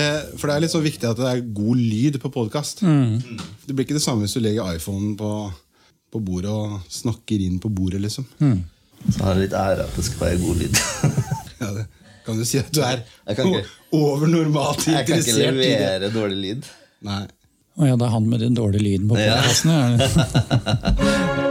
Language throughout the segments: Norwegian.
Det, for det er litt så viktig at det er god lyd på podkast. Det blir ikke det samme hvis du legger iPhonen på, på bordet og snakker inn på bordet, liksom. Så har jeg litt ære at det skal være god lyd. Ja, det kan du si at du er overnormalt kan ikke- over normalt Jeg kan ikke interessert levere dårlig lyd. Nei. Å ja, det er han med den dårlige lyden på podkasten. Ja.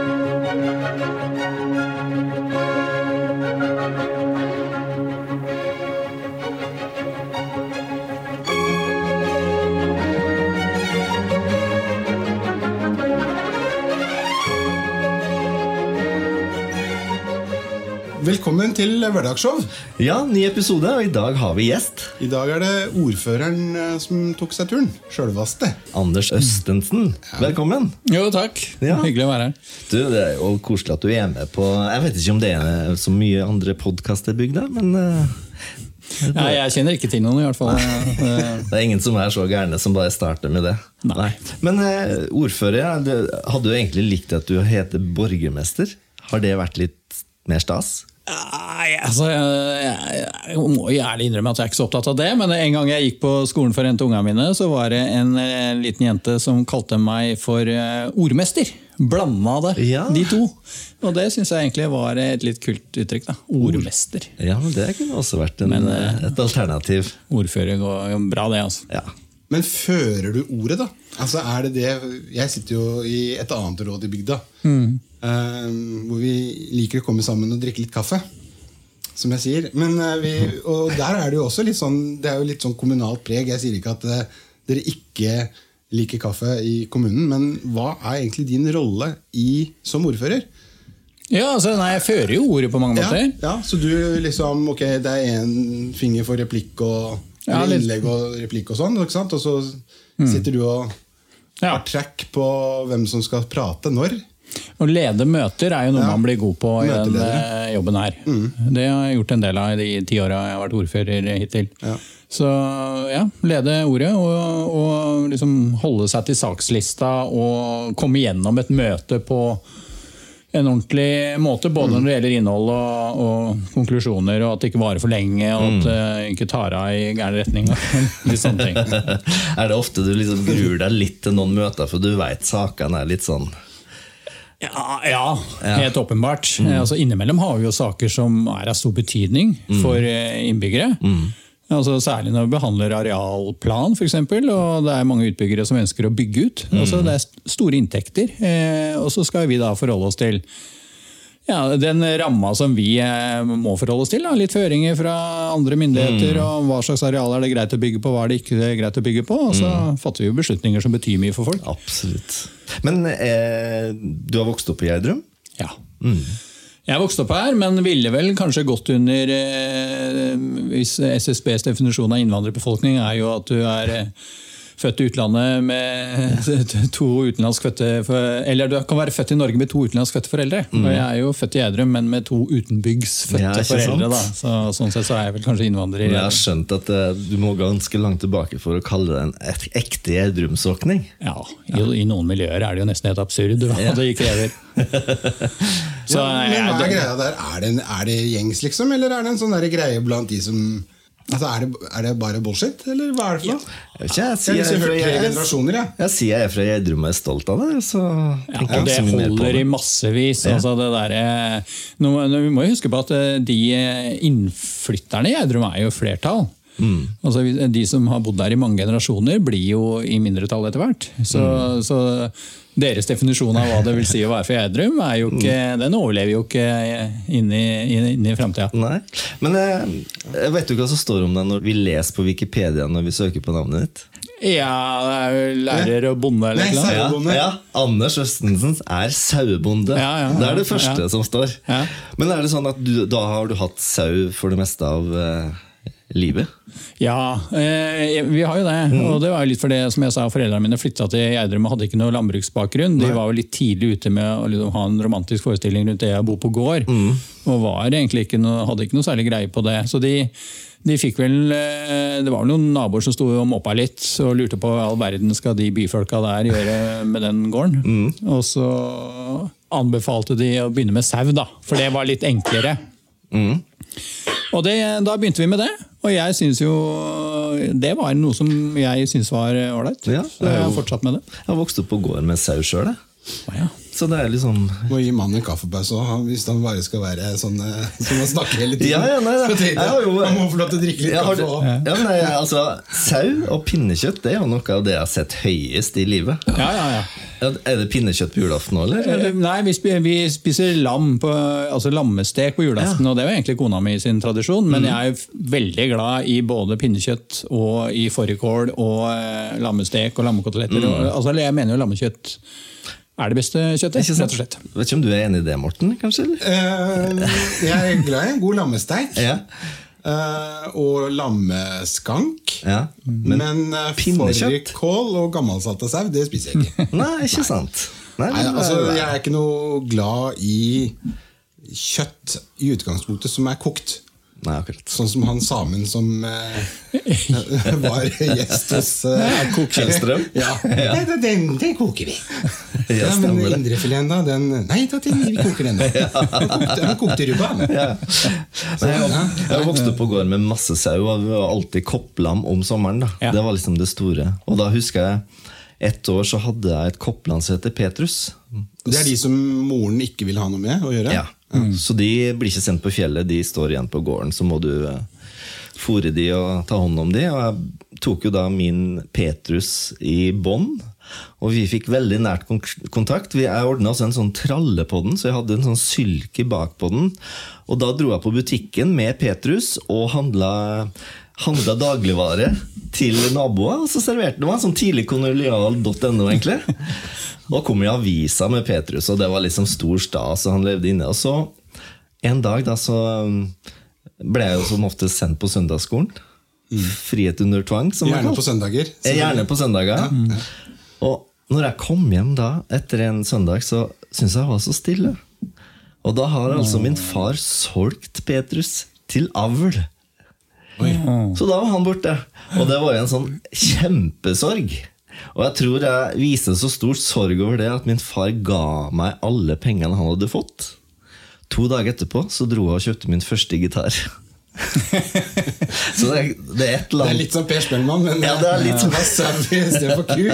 Velkommen til Hverdagsshow. Ja, ny episode, og i dag har vi gjest. I dag er det ordføreren eh, som tok seg turen. Sjølvaste. Anders Østensen. Velkommen. Jo, takk. Ja. Hyggelig å være her. Du, Det er jo koselig at du er med på Jeg vet ikke om det er så mye andre podkaster bygd der, men Nei, Ja, jeg kjenner ikke til noen, i hvert fall. Eh, det er ingen som er så gærne som bare starter med det. Nei. Men eh, ordfører, hadde du egentlig likt at du heter borgermester? Har det vært litt mer stas? Nei, altså, jeg, jeg, må jo ærlig innrømme at jeg er ikke så opptatt av det, men en gang jeg gikk på skolen for å hente ungene mine, så var det en eh, liten jente som kalte meg for eh, ordmester. Blanda det, Ja. de to. Og det syns jeg egentlig var et litt kult uttrykk. da. Ordmester. Ja, men det kunne også vært en, Men, eh, et alternativ. Ordfører går bra, det. altså. Ja. Men fører du ordet, da? Altså er det det Jeg sitter jo i et annet råd i bygda. eh, hvor vi liker å komme sammen og drikke litt kaffe. Som jeg sier. Men, eh, vi, og der er det jo også litt sånn Det er jo litt sånn kommunalt preg. Jeg sier ikke at eh, dere ikke liker kaffe i kommunen, men hva er egentlig din rolle i, som ordfører? Ja, altså, nei, Jeg fører jo ordet på mange måter. ja, så du liksom Ok, det er én finger for replikk og Ja, innlegg og replikk og sånn, og så sitter du og Ja. har track på hvem som skal prate når. Å lede møter er jo noe Ja. man blir god på i den eh, jobben her. Det har jeg gjort en del av i de ti åra jeg har vært ordfører hittil. Ja. Så ja, lede ordet og, og liksom holde seg til sakslista og komme gjennom et møte på en ordentlig måte. Både når det gjelder innhold og, og konklusjoner, og at det ikke varer for lenge, og at det ikke tar av i gæren retning. Litt sånne ting. Er det ofte du liksom gruer deg litt til noen møter, for du veit sakene er litt sånn Ja, ja, helt åpenbart. Altså, innimellom har vi jo saker som er av stor betydning for innbyggere. innbyggere. Altså, særlig når vi behandler arealplan, f.eks. Og det er mange utbyggere som ønsker å bygge ut. Altså, det er store inntekter. Eh, og så skal vi da forholde oss til ja, den ramma som vi eh, må forholde oss til. Da. Litt føringer fra andre myndigheter. og Hva slags areal er det greit å bygge på, hva er det ikke greit å bygge på. Og så fatter vi jo beslutninger som betyr mye for folk. Absolutt. Men eh, du har vokst opp i Gjerdrum? Ja. Jeg vokste opp her, men ville vel kanskje gått under eh, hvis SSBs definisjon av innvandrerbefolkning er jo at du er eh, født i utlandet med to utenlandsk fødte Eller du kan være født i Norge med to utenlandsk fødte foreldre. Og jeg er jo født i Gjerdrum, men med to utenbygdsfødte Ja, foreldre. Da. Så, sånn sett så er jeg vel kanskje innvandrer. Men jeg har skjønt at uh, du må ganske langt tilbake for å kalle det en et, ekte gjerdrumsåkning. Ja, i, I noen miljøer er det jo nesten helt absurd hva Ja. det krever. Så, Men hva er greia der? Er det, en, er det gjengs, liksom? Eller er det en sånn greie blant de som Altså, er, det, er det bare bullshit, eller hva er det for noe? Ikke, jeg, Jeg sier jeg, jeg, jeg. jeg sier jeg er fra Gjerdrum og er stolt av det. Så Ja, og det holder det. i massevis. Altså det der, eh, nå, nå, vi må jo huske på at eh, de eh, innflytterne i Gjerdrum er jo flertall. Mm. Altså, de som har bodd der i mange generasjoner, blir jo i mindretall etter hvert. Så, Mm. så deres definisjon av hva det vil si å være for Gjerdrum, er jo ikke, Mm. den overlever jo ikke inn i, inn, i framtida. Men eh, jeg vet du hva som står om deg når vi leser på Wikipedia når vi søker på navnet ditt? Ja, det er jo lærer og bonde eller noe. Sauebonde. Ja, Anders Østensen er sauebonde. Ja, ja, det er det første ja. som står. Ja. Men er det sånn at du, da har du hatt sau for det meste av eh, livet? Ja, eh, vi har jo det. Og det var jo litt for det som jeg sa, foreldrene mine flytta til Gjerdrum og hadde ikke noe landbruksbakgrunn. De var jo litt tidlig ute med å liksom ha en romantisk forestilling rundt det å bo på gård. Og var egentlig ikke noe, hadde ikke noe særlig greie på det. Så de, de fikk vel eh, Det var vel noen naboer som sto og moppa litt og lurte på hva all verden skal de byfolka der gjøre med den gården. Og så anbefalte de å begynne med sau, da. For det var litt enklere. Og det, da begynte vi med det. Og jeg syns jo det var noe som jeg syns var ålreit. Ja, så jeg har fortsatt med det. Jeg har vokst opp på gård med sau sjøl. Å, ja. Så det er liksom Må gi mannen en kaffepause òg, hvis han bare skal være sånn eh, som å snakke hele tiden. Ja, ja, nei, nei. Jo- Han må få lov til å drikke litt kaffe òg. ja, men altså, Sau og pinnekjøtt det er jo noe av det jeg har sett høyest i livet. Ja, ja, ja. Ja, Er det pinnekjøtt på julaften nå, eller? Eh, Nei, vi, spiser, vi spiser lam på, altså lammestek på julaften, og det er jo egentlig kona mi sin tradisjon. Men jeg er jo veldig glad i både pinnekjøtt og i fårikål og eh, lammestek og lammekoteletter. Mm. Altså, jeg mener jo lammekjøtt er det beste kjøttet, Ikke rett og slett. Vet ikke om du er enig i det, Morten? kanskje? Eh, jeg er glad i en god lammesteik. Ja. uh, og lammeskank. ja. Men, eh, pinnekjøtt? fårikål og gammelsalta sau, det spiser jeg ikke. Nei, ikke sant. Nei, Nei, altså, jeg er ikke noe glad i kjøtt i utgangspunktet som er kokt. Nei, akkurat. Sånn som han samen som eh, var gjest hos uh, Kjellstrøm? Ja. Nei, da, den, den koker vi. Ja, Ja, men indrefileten, da? Den, nei, da, den, vi koker den. da. Han kokte, han kokte rubba. Ja. Nei, jeg, jeg vokste opp på gård med masse sau, og vi var alltid kopplam om sommeren. Da. Ja. Det var liksom det store. Og da husker jeg ett år så hadde jeg et koppland som heter Petrus. Det er de som moren ikke vil ha noe med å gjøre? Ja. Så de blir ikke sendt på fjellet, de står igjen på gården. Så må du fòre de og ta hånd om de. Og jeg tok jo da min Petrus i bånd. Og vi fikk veldig nært kontakt. Jeg ordna også en sånn tralle på den, så jeg hadde en sånn sylke bak på den. Og da dro jeg på butikken med Petrus og handla, handla dagligvare til naboer. Og så serverte de meg tidlig tidligkolonial.no, egentlig. Da kom i avisa med Petrus, og det var liksom stor stas, og han levde inne. Og så en dag da så um, ble jeg jo som ofte sendt på søndagsskolen. Frihet under tvang, som Gjerne på søndager. Gjerne på søndager. Og når jeg kom hjem da, etter en søndag, så syntes jeg det var så stille. Og da har altså min far solgt Petrus til avl. Så da var han borte. Og det var jo en sånn kjempesorg. Og jeg tror jeg viste så stor sorg over det at min far ga meg alle pengene han hadde fått. To dager etterpå så dro jeg og kjøpte min første gitar. så det, det er et eller Det er litt som Per Spellemann, men Ja, det er litt som sau istedenfor ku.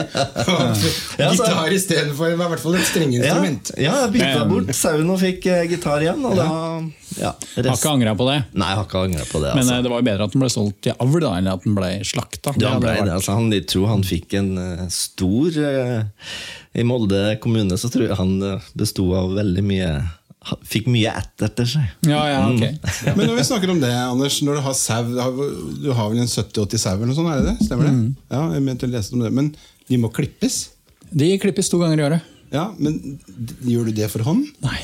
Ja, Gitar istedenfor i hvert fall et ja, strengeinstrument. ja, jeg bytta bort sauen og fikk eh, gitar igjen. Og da ja, Har rest, ikke angra på det. Nei, har ikke angra på det. Men Altså. eh, det var jo bedre at den ble solgt til avl da, enn at den ble slakta. Ja, han, ble det, altså, han, jeg tror han fikk en uh, stor uh, I Molde kommune så tror jeg han uh, besto av veldig mye Fikk mye ett etter seg. Ja, ja, ok. Mm. Men når vi snakker om det, Anders, når du har sau Du har, vel en 70-80 sau eller noe sånt, er det det? Stemmer det? Mm. Ja, jeg mente å lese om det. Men de må klippes? De klippes to ganger i året. Ja, men gjør du det for hånd? Nei.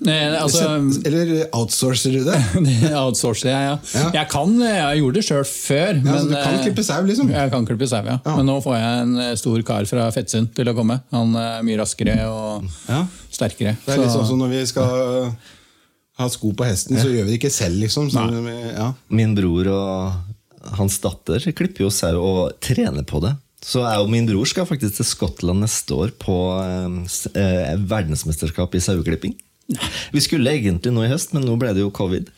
Eh, altså, Eller outsourcer du det? outsourcer jeg, ja. Ja. Jeg kan, jeg gjorde det sjøl før. Ja, så du kan eh, klippe sau, liksom? Jeg kan klippe sau, ja. Ja. Men nå får jeg en eh, stor kar fra Fettsund til å komme. Han er mye raskere og Ja. sterkere. Det er litt sånn som når vi skal ha sko på hesten, så gjør vi det ikke selv, liksom. Så ja. Min bror og hans datter klipper jo sau og trener på det. Så jeg og min bror skal faktisk til Skottland neste år på eh, eh, verdensmesterskap i saueklipping. Vi skulle egentlig nå i høst, men nå ble det jo covid.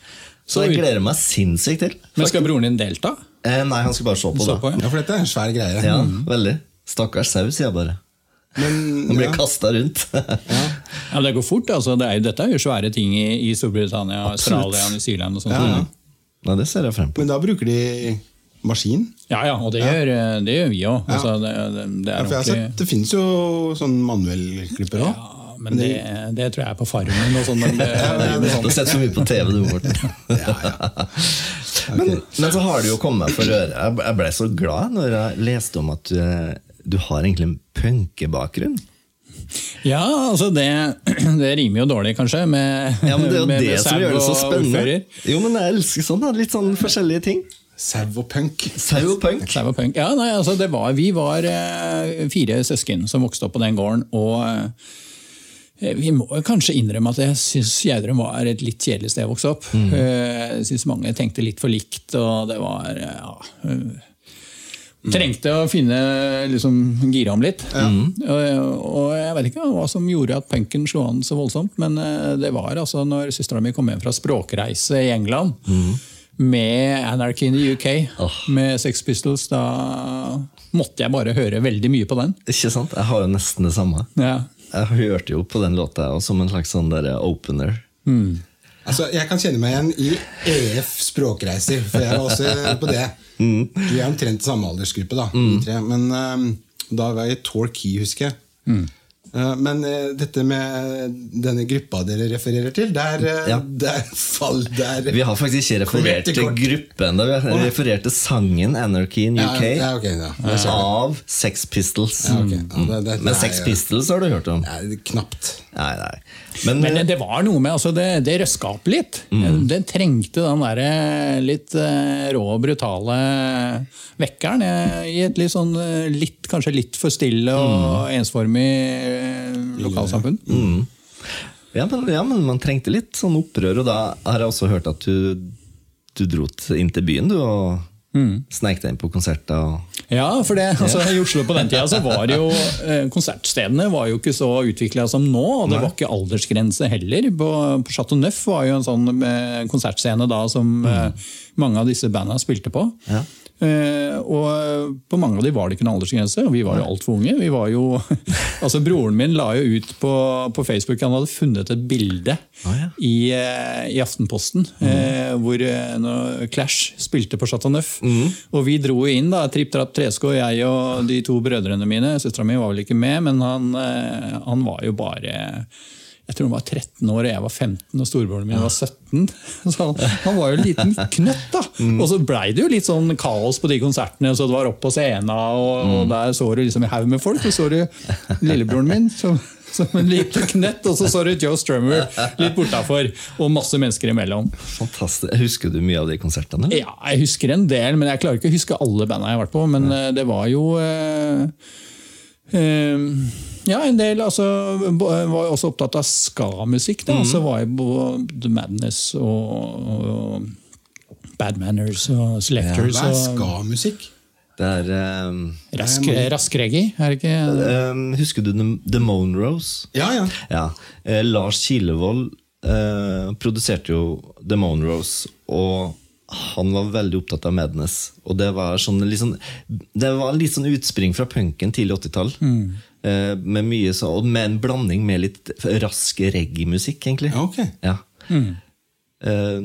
Så jeg gleder meg sinnssykt til. Men skal broren din delta? Eh, nei, han skal bare se på Så det. på, ja. ja, for dette er en svær greie. Ja, veldig. Stakkars sau, sier jeg bare. Men, Han blir ja. kasta rundt. Ja, Det går fort. altså. Det er, dette er jo svære ting i, i Storbritannia, Australia, New Zealand og sånt. Ja, ja. Nei, det ser jeg frem på. Men da bruker de maskin? Ja, ja, og det, Gjør, det gjør vi òg. Altså, det, det, det Ja, for jeg har sett, Det finnes jo sånn manuellklipper òg. ja, Men det, det tror jeg er på Farmen og sånn. Du har sett så mye på TV, du, Morten. men, men så har det jo kommet meg for øre. Jeg ble så glad når jeg leste om at du, du har egentlig en punkebakgrunn. ja, altså det, det rimer jo dårlig, kanskje, med, Ja, men Det er jo med, det med som gjør det så spennende. ordfører. Jo, men Jeg elsker sånn, litt sånn forskjellige ting. Sau og punk. Sau og punk. Sau og punk. Ja, nei, altså det var, vi var eh, fire søsken som vokste opp på den gården. og eh, vi må kanskje innrømme at jeg syns Gjerdrum var et litt kjedelig sted å vokse opp. Mm. Jeg syns mange tenkte litt for likt, og det var ja, eh, Trengte å finne liksom, gire om litt. Og, og jeg vet ikke hva som gjorde at punken slo an så voldsomt, men eh, det var altså når søstera mi kom hjem fra språkreise i England. med Anarchy in the UK, oh. med Sex Pistols, da måtte jeg bare høre veldig mye på den. Ikke sant? Jeg har jo nesten det samme. Ja. Jeg hørte jo på den låta som en slags sånn der opener. Altså, Jeg kan kjenne meg igjen i EF språkreiser, for jeg var også på det. Vi er omtrent samme aldersgruppe, da. Mm. tre. Men um, da var jeg i Torquay, husker jeg. Eh, men eh, dette med denne gruppa dere refererer til, der, eh, Ja. der fall der Vi har faktisk ikke referert til gruppen. Da. Vi har referert til sangen 'Anarchy in UK' ja, ok, ja. Av Sex Pistols. Ja, ok. Ja, det- det- Men det er Sex Pistols har du hørt om? Knapt. Nei, nei. Men, Men det, eh, det var noe med altså det, det røska opp litt. Det trengte den der litt eh, rå og brutale vekkeren eh, i et litt sånn eh, litt, kanskje litt for stille og ensformig lokalsamfunn. lokalsamfunn. ja, men, ja, men man trengte litt sånn opprør, og da har jeg også hørt at du, du dro inn til byen du, og sneik deg inn på konserter. Ja, for det, altså, I Oslo på den tida så var jo eh, konsertstedene var jo ikke så utvikla som nå. og Det var ikke aldersgrense heller. På, på Chateau Neuf var jo en sånn eh, konsertscene da som mm. mange av disse banda spilte på. Ja. Eh, og på mange av de var det ikke noen aldersgrense, og vi var jo altfor unge. Vi var jo, altså Broren min la jo ut på, på Facebook han hadde funnet et bilde Ah, ja. i, eh, i Aftenposten eh, hvor eh, Clash spilte på Chateau Neuf. Og vi dro inn, da, Tripp Trapp Tresko, jeg og de to brødrene mine. Søstera mi var vel ikke med, men han, eh, han var jo bare jeg tror han var 13 år og jeg var 15 og storebroren min var 17. Så han, var jo en liten knøtt. da. Og så blei det jo litt sånn kaos på de konsertene. så Det var opp på scenen, og, og der så du liksom en haug med folk. Og så du lillebroren min som, som en liten knøtt, og så så du Joe Strummer litt bortafor. Og masse mennesker imellom. Fantastisk. Husker du mye av de konsertene? Ja, jeg husker en del, men jeg klarer ikke å huske alle banda jeg har vært på. Men eh, det var jo øh, eh, Ja, en del altså, var jo også opptatt av ska-musikk. Mm. Så var jeg på The Madness og, og Bad Manners og Selectors. Hva er ska-musikk? Det er um, rask, rask reggae, er det ikke? Um, Husker du The, The Monrose? Ja, ja. Ja. Eh, Lars Kilevold eh, produserte jo The Monrose, og han var veldig opptatt av Madness. Og det var, sånn, sånn, det var litt sånn utspring fra punken tidlig 80-tall. Eh, med mye så, og med en blanding med litt rask reggae-musikk, egentlig. Ja, ok. Ja. Eh,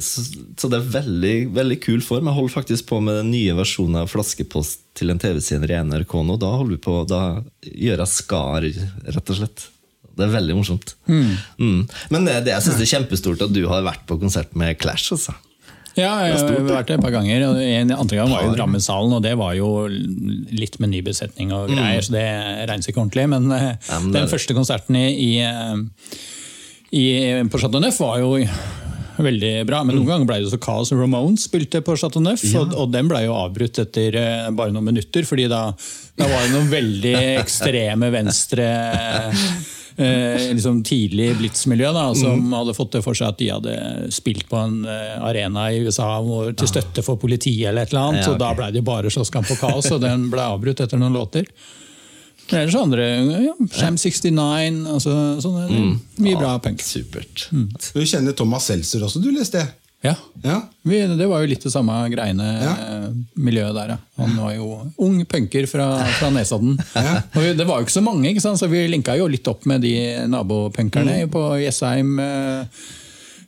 så, så det er veldig, veldig kul form. Jeg holder faktisk på med den nye versjonen av Flaskepost til en TV-sender i NRK nå. Da, holder vi på, da gjør jeg skar, rett og slett. Det er veldig morsomt. Mm. Men det, det, jeg syns det er kjempestort at du har vært på konsert med Clash. Altså. Ja, jeg har vært det et par ganger. og En andre gang var jo Drammenshallen, og det var jo litt med ny besetning og greier, så det regnes ikke ordentlig. Men, eh, men den første konserten i, i, eh, i, på Chateau Neuf var jo veldig bra. Men noen ganger ble det så kaos. Ramones spilte på Chateau Neuf, og, og den ble jo avbrutt etter eh, bare noen minutter, fordi da, da var det noen veldig ekstreme venstre eh, liksom tidlig Blitz-miljø, som hadde fått det for seg at de hadde spilt på en eh, arena i USA hvor, til støtte for politiet eller et eller annet. Ja, og Da blei ble det bare slåsskamp og kaos, og den ble avbrutt etter noen låter. Men ellers andre ja, Sham 69, altså sånne, mye bra punk. Supert. Du kjenner Thomas Seltzer også, du leste det? Ja. Ja. Vi, det var jo litt det samme greiene Ja. miljøet der. Ja. Han var jo ung punker fra, fra Nesodden. Og vi- det var jo ikke så mange, ikke sant? så vi linka jo litt opp med de nabopunkerne på Jessheim. eh,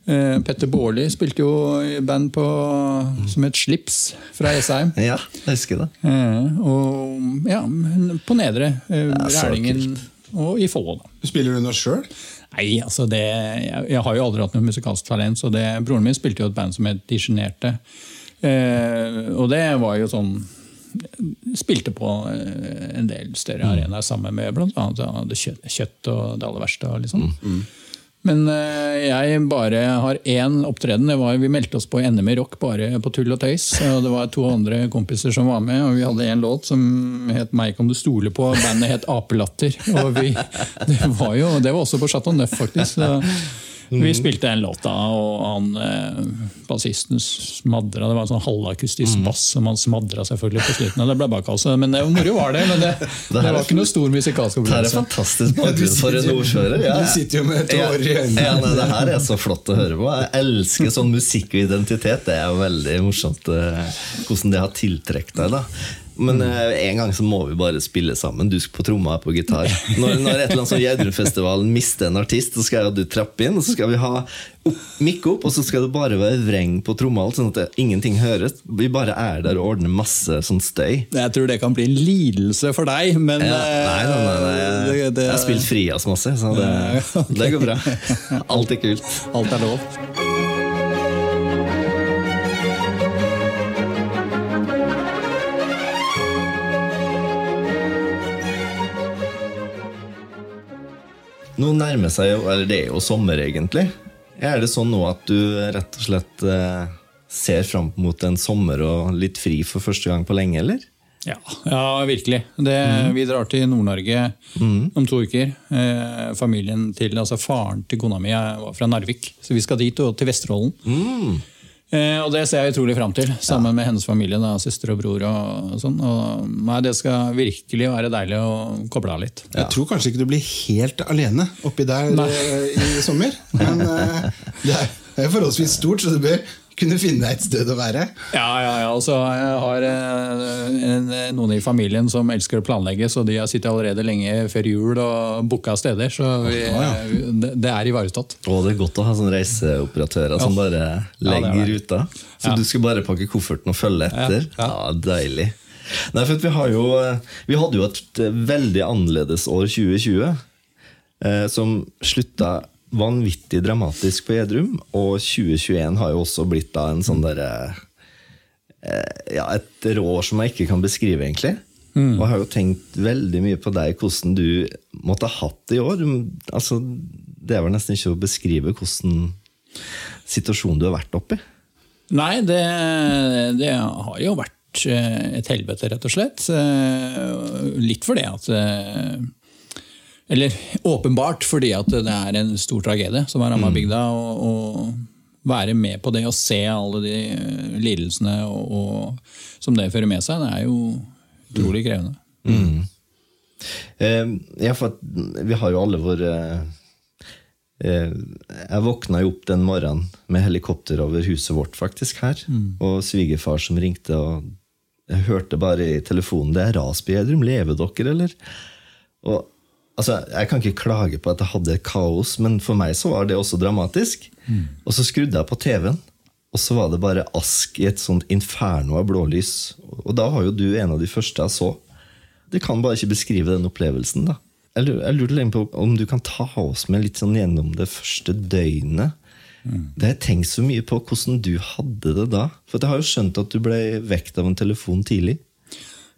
eh, Petter Baarli spilte jo i band på, som het Slips fra Jessheim. Ja, jeg husker det. Eh, og ja, på Nedre. eh, Rælingen og i Follo. Spiller du noe sjøl? Nei, altså det, jeg, jeg har jo aldri hatt noe musikalsk talent, så det, broren min spilte jo et band som het De sjenerte. Eh, og det var jo sånn Spilte på eh, en del større arenaer sammen med bl.a. Kjøtt, kjøtt og det aller verste. Liksom. Men eh, jeg bare har én opptreden. Det var, vi meldte oss på NM i rock bare på tull og tøys. Og det var to andre kompiser som var med, og vi hadde en låt som het 'Meg kan du stole på'. Bandet het Apelatter. Og vi, det, var jo, det var også på Chateau Neuf, faktisk. Så Vi spilte en låt da, og han eh, bassisten smadra. Det var en sånn halvakustisk bass som han smadra selvfølgelig på slutten. og Det ble bakkast. Men det, moro var det. Men det, det var ikke noe stor musikalsk opplevelse. Det er fantastisk bakgrunn for en ordfører. Ja, Du sitter jo med tårer i øynene. Ja, det her er så flott å høre på. Jeg elsker sånn musikk og identitet. Det er jo veldig morsomt eh, hvordan det har tiltrukket deg. da men eh, en gang så må vi bare spille sammen. Du skal på tromma og på gitar. Når, når et eller annet sånn Gjerdrumfestivalen mister en artist, så skal jeg og du trappe inn, og så skal vi ha opp, mikke opp, og så skal det bare være vreng på tromma, sånn at det, ingenting høres. Vi bare er der og ordner masse sånn støy. Jeg tror det kan bli en lidelse for deg, men Ja, nei, nei, nei, nei. eh, Jeg, har spilt frijazz masse, så det, det går bra. Alt er kult. Alt er lov. Nå nærmer seg jo, eller det er jo sommer egentlig. Er det sånn nå at du rett og slett eh, ser fram mot en sommer og litt fri for første gang på lenge, eller? Ja, ja virkelig. Det, Vi drar til Nord-Norge om to uker. Eh, familien til, altså Faren til kona mi er- var fra Narvik, så vi skal dit og til Vesterålen. Eh, og det ser jeg utrolig fram til, sammen med hennes familie. Da, søster og bror. og sånn. Og, nei, Det skal virkelig være deilig å koble av litt. Jeg tror kanskje ikke du blir helt alene oppi der nei. i sommer. Men eh, det er forholdsvis stort, så det bør kunne finne deg et sted å være. Ja, ja, ja. Altså, jeg har eh, en, noen i familien som elsker å planlegge, så de har sittet allerede lenge før jul og booka steder. Så vi, det, det er ivaretatt. Og det er godt å ha sånne reiseoperatører som bare legger er ruta. Så Ja. du skal bare pakke kofferten og følge etter? Ja, Ja, deilig. Nei, for vi, har jo, vi hadde jo et veldig annerledes år 2020, eh, som slutta vanvittig dramatisk på Gjedrum. Og 2021 har jo også blitt da en sånn derre eh, ja, et råd som jeg ikke kan beskrive, egentlig. Og jeg har jo tenkt veldig mye på deg, hvordan du måtte ha hatt det i år. Altså, det er vel nesten ikke å beskrive hvordan situasjonen du har vært oppi. Nei, det, det har jo vært eh, et helvete, rett og slett. Eh, Litt fordi at Eller åpenbart fordi at det er en stor tragedie som har ramma bygda. Og, og være med på det og se alle de eh, lidelsene og, og, som det fører med seg, det er jo utrolig krevende. Eh, ja, for at vi har jo alle våre eh, Jeg våkna jo opp den morgenen med helikopter over huset vårt, faktisk, her. Og svigerfar som ringte, og jeg hørte bare i telefonen Det er ras på Gjerdrum, lever dere, eller? Og altså, Jeg kan ikke klage på at jeg hadde kaos, men for meg så var det også dramatisk. Og så skrudde jeg på TV-en, og så var det bare ask i et sånt inferno av blålys. Og da var jo du en av de første jeg så. Det kan bare ikke beskrive den opplevelsen. da. Jeg lurer- lurte lenge på om du kan ta oss med litt sånn gjennom det første døgnet. Det har jeg tenkt så mye på hvordan du hadde det da. For jeg har jo skjønt at du ble vekt av en telefon tidlig.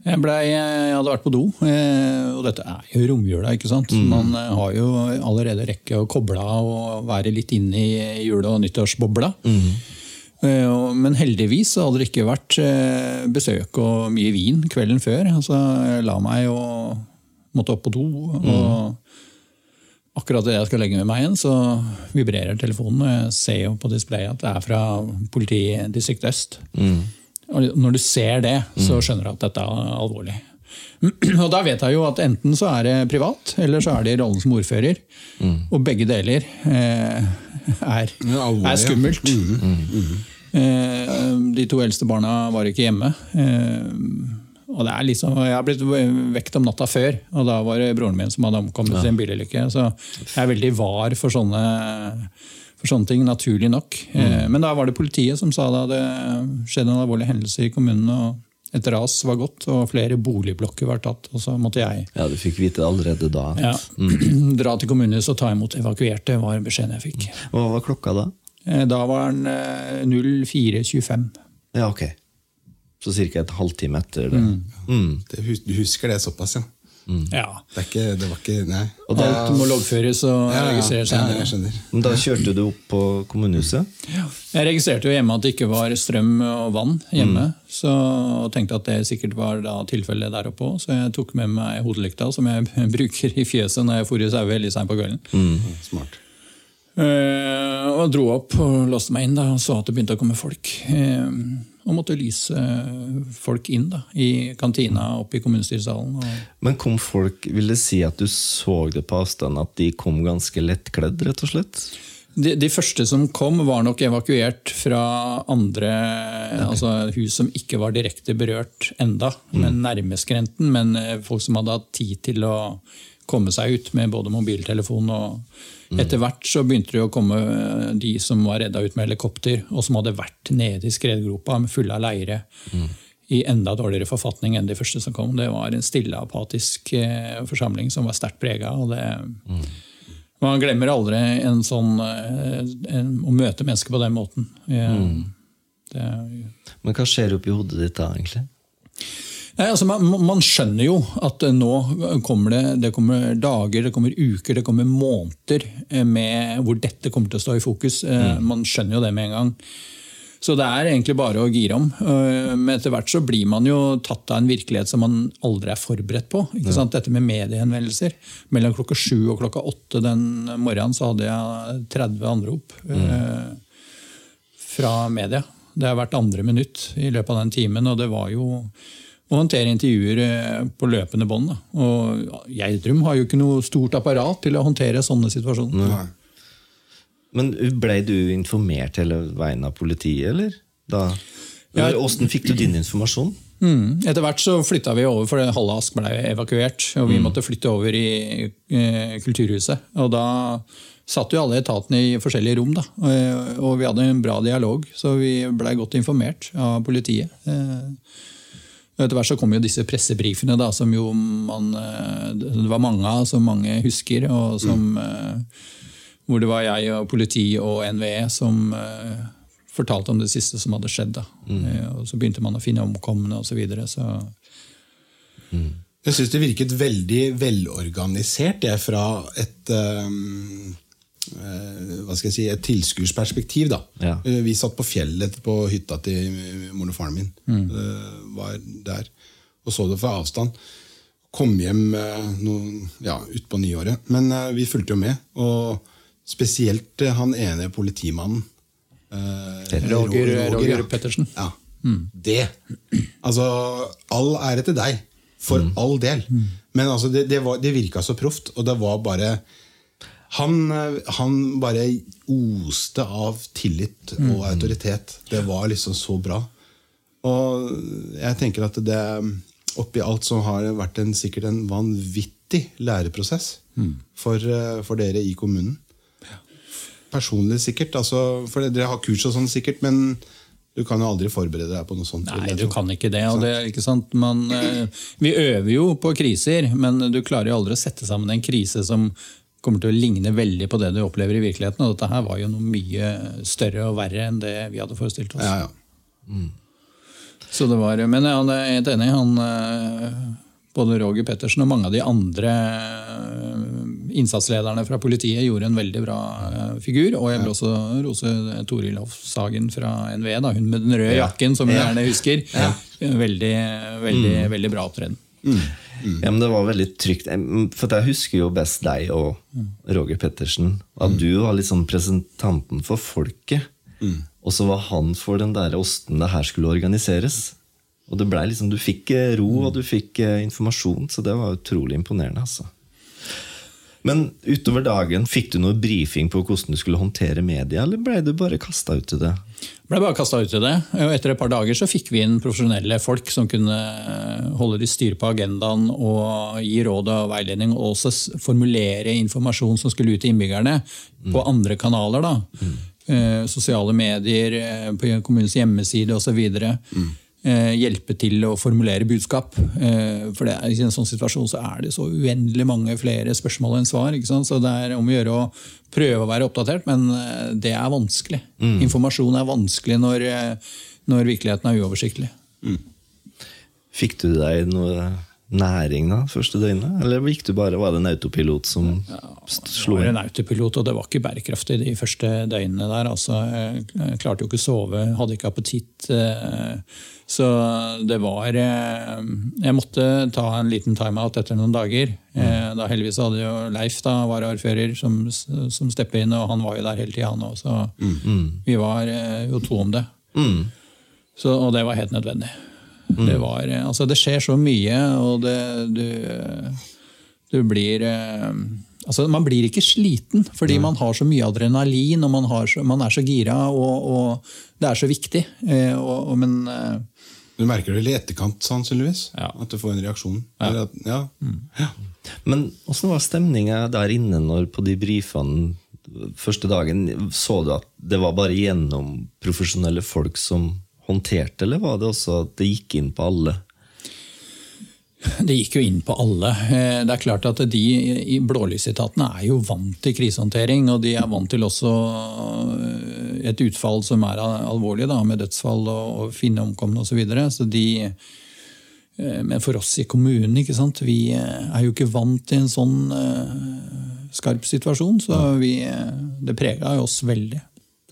Jeg, ble, jeg hadde vært på do, eh, og dette er jo romjula. ikke sant? Man eh, har jo allerede rekke å koble av og være litt inne i jule- og nyttårsbobla. Mm. Men heldigvis hadde det ikke vært eh, besøk og mye vin kvelden før. Altså, jeg la meg og måtte opp på do. og Akkurat idet jeg skal legge med meg igjen, så vibrerer telefonen. og Jeg ser jo på displayet at det er fra politidistrikt øst. Og når du ser det, så skjønner du at dette er alvorlig. Og da vet jeg jo at enten så er det privat, eller så er det i rollen som ordfører. Og begge deler eh, er, Ja, alvorlig, ja. Mm. skummelt. Eh, de to eldste barna var ikke hjemme. Eh, og det er liksom, Jeg har blitt vekt om natta før, og da var det broren min som hadde omkommet i en bilulykke. Så jeg er veldig var for sånne, for sånne ting, naturlig nok. Mm. Men da var det politiet som sa det skjedde en alvorlig hendelse i kommunen. og et ras var gått, og flere boligblokker var tatt. Og så måtte jeg Ja, Du fikk vite allerede da. ja, dra til kommunehuset og ta imot evakuerte, var beskjeden jeg fikk. Hva var klokka da? Eh, Da var den eh, 04.25. Ja, ok. Så ca. et halvtime etter det. Mm. Mm. du husker det såpass, ja. Ja. Det, er ikke, det var ikke Nei. Alt må loggføres og Ja, ja, registreres ja, senere. jeg skjønner. Men Da kjørte du opp på kommunehuset? Jeg registrerte jo hjemme at det ikke var strøm og vann hjemme. Så og tenkte at det sikkert var da tilfellet der oppe òg. Så jeg tok med meg hodelykta, som jeg bruker i fjeset når jeg fôrer sauer veldig seint på kvelden. Smart. Uh, og dro opp og låste meg inn da, og så at det begynte å komme folk. Eh, og måtte lyse folk inn da, i kantina oppe i kommunestyresalen. Men kom folk, vil det si at du så det på avstand, at de kom ganske lettkledd, rett og slett? De, de, første som kom, var nok evakuert fra andre okay. altså hus som ikke var direkte berørt enda, mm. men. Men eh, folk som hadde hatt tid til å komme seg ut med både mobiltelefon og Mm. Etter hvert så begynte det å komme eh, de som var redda ut med helikopter, og som hadde vært nede i skredgropa fulle av leire. Mm. I enda dårligere forfatning enn de første som kom. Det var en stille, apatisk eh, forsamling som var sterkt prega. Mm. Man glemmer aldri en sånn, eh, en, å møte mennesker på den måten. Mm. Det, Men hva skjer oppi hodet ditt da, egentlig? Nei, altså man, man, skjønner jo at nå kommer det, det kommer dager, det kommer uker, det kommer måneder eh, med, hvor dette kommer til å stå i fokus. Eh, mm. Man skjønner jo det med en gang. Så det er egentlig bare å gire om. Eh, men etter hvert så blir man jo tatt av en virkelighet som man aldri er forberedt på. Ja. Dette med mediehenvendelser. Mellom klokka sju og klokka åtte den morgenen så hadde jeg 30 anrop mm. fra media. Det har vært andre minutt i løpet av den timen, og det var jo og håndtere intervjuer eh, på løpende bånd. Og Gjerdrum har jo ikke noe stort apparat til å håndtere sånne situasjoner. Nei. Men Blei du informert hele veien av politiet, eller? Da, ja. Fikk du din informasjon? Mm. Etter hvert så flytta vi over, for halve Ask ble evakuert. Og vi mm. måtte flytte over i eh, Kulturhuset. Og da satt jo alle etatene i forskjellige rom. Da. Og vi hadde en bra dialog, så vi blei godt informert av politiet. Eh, etter hvert så kom jo disse pressebrifene, da, som jo man eh, Det var mange av, som mange husker. og som, mm. Hvor det var jeg og politi og NVE som uh, fortalte om det siste som hadde skjedd. Mm. Og Så begynte man å finne omkomne osv. Så videre, så mm. Jeg syns det virket veldig velorganisert, det fra et um Eh, hva skal jeg si, et tilskuerperspektiv. Ja. Eh, vi satt på fjellet på hytta til moren og faren min. Mm. Eh, var der og så det fra avstand. Kom hjem noen, ja, utpå nyåret. Men vi fulgte jo med. Og spesielt han ene politimannen. Roger, Roger, Roger ja. Pettersen. Ja. Mm. Det. Altså, all ære til deg. For mm. all del. Mm. Men altså, det, det, var, det virka så proft, og det var bare han, eh, han, bare oste av tillit og mm. autoritet. Det var liksom så bra. Og jeg tenker at det oppi alt så har det vært en, sikkert en vanvittig læreprosess mm. for, eh, for, dere i kommunen. Personlig sikkert. Altså, for Dere har kurs og sånn sikkert, men du kan jo aldri forberede deg på noe sånt. Nei, du kan ikke det. det ikke Man, eh, vi øver jo på kriser, men du klarer jo aldri å sette sammen en krise som kommer til å ligne veldig på det du opplever i virkeligheten. Og dette her var jo noe mye større og verre enn det vi hadde forestilt oss. Ja, ja. Mm. Så det var, Men jeg er helt enig. Han, eh, både Roger Pettersen og mange av de andre eh, innsatslederne fra politiet gjorde en veldig bra eh, figur. Og jeg vil også rose Toril Hoffsagen fra NVE, da, hun med den røde jakken, som vi gjerne husker. Veldig, veldig, mm. veldig bra opptreden. Mm. Mm. Ja, men Det var veldig trygt. For jeg husker jo best deg og Roger Pettersen. At mm. du var liksom presentanten for folket. Mm. Og så var han for den der åssen det her skulle organiseres. Og det ble liksom, Du fikk eh, ro og du fikk eh, informasjon, så det var utrolig imponerende. altså. Men utover dagen, fikk du noe brifing på hvordan du skulle håndtere media, eller ble du bare kasta ut i det? ble bare kasta ut i det. og Etter et par dager så fikk vi inn profesjonelle folk som kunne holde de styr på agendaen og gi råd og veiledning, og også formulere informasjon som skulle ut til innbyggerne mm. på andre kanaler. da. Mm. Eh, sosiale medier, eh, på kommunens hjemmeside osv. Mm. Eh, hjelpe til å formulere budskap. Eh, for det, I en sånn situasjon så er det så uendelig mange flere spørsmål enn svar. Så det er om å gjøre å prøve å være oppdatert, men eh, det er vanskelig. Mm. Informasjon er vanskelig når, når, virkeligheten er uoversiktlig. Mm. Fikk du deg noe næring da, første døgnet? Eller gikk du bare, var det en autopilot som ja, slo var en autopilot, og det var ikke bærekraftig de første døgnene der. Altså, jeg klarte jo ikke å sove, hadde ikke appetitt. eh, Så det var eh, Jeg måtte ta en liten timeout etter noen dager. Eh, Da Heldigvis hadde jo Leif da, varaordfører som, som steppet inn, og han var jo der hele tida, han òg. Så vi var jo to om det. Mm. Så, og det var helt nødvendig. Det, var, eh, altså det skjer så mye, og det, du, du blir eh, altså Man blir ikke sliten, fordi man har så mye adrenalin, og man, har så, man er så gira, og, og det er så viktig. Eh, og, og, men Du merker det i etterkant, sannsynligvis? Ja. At du får en reaksjon? Eller At, ja. ja. Men åssen var stemninga der inne når på de brifene første dagen? Så du at det var bare gjennom profesjonelle folk som håndterte, eller var det også at det gikk inn på alle? Det gikk jo inn på alle. Eh, Det er klart at De i blålysetatene er jo vant til krisehåndtering, og de er vant til også eh, et utfall som er alvorlig, da, med dødsfall og, finne omkomne osv. Så videre. så de, eh, men for oss i kommunen, ikke sant? vi er jo ikke vant til en sånn skarp situasjon, så vi, det prega jo oss veldig.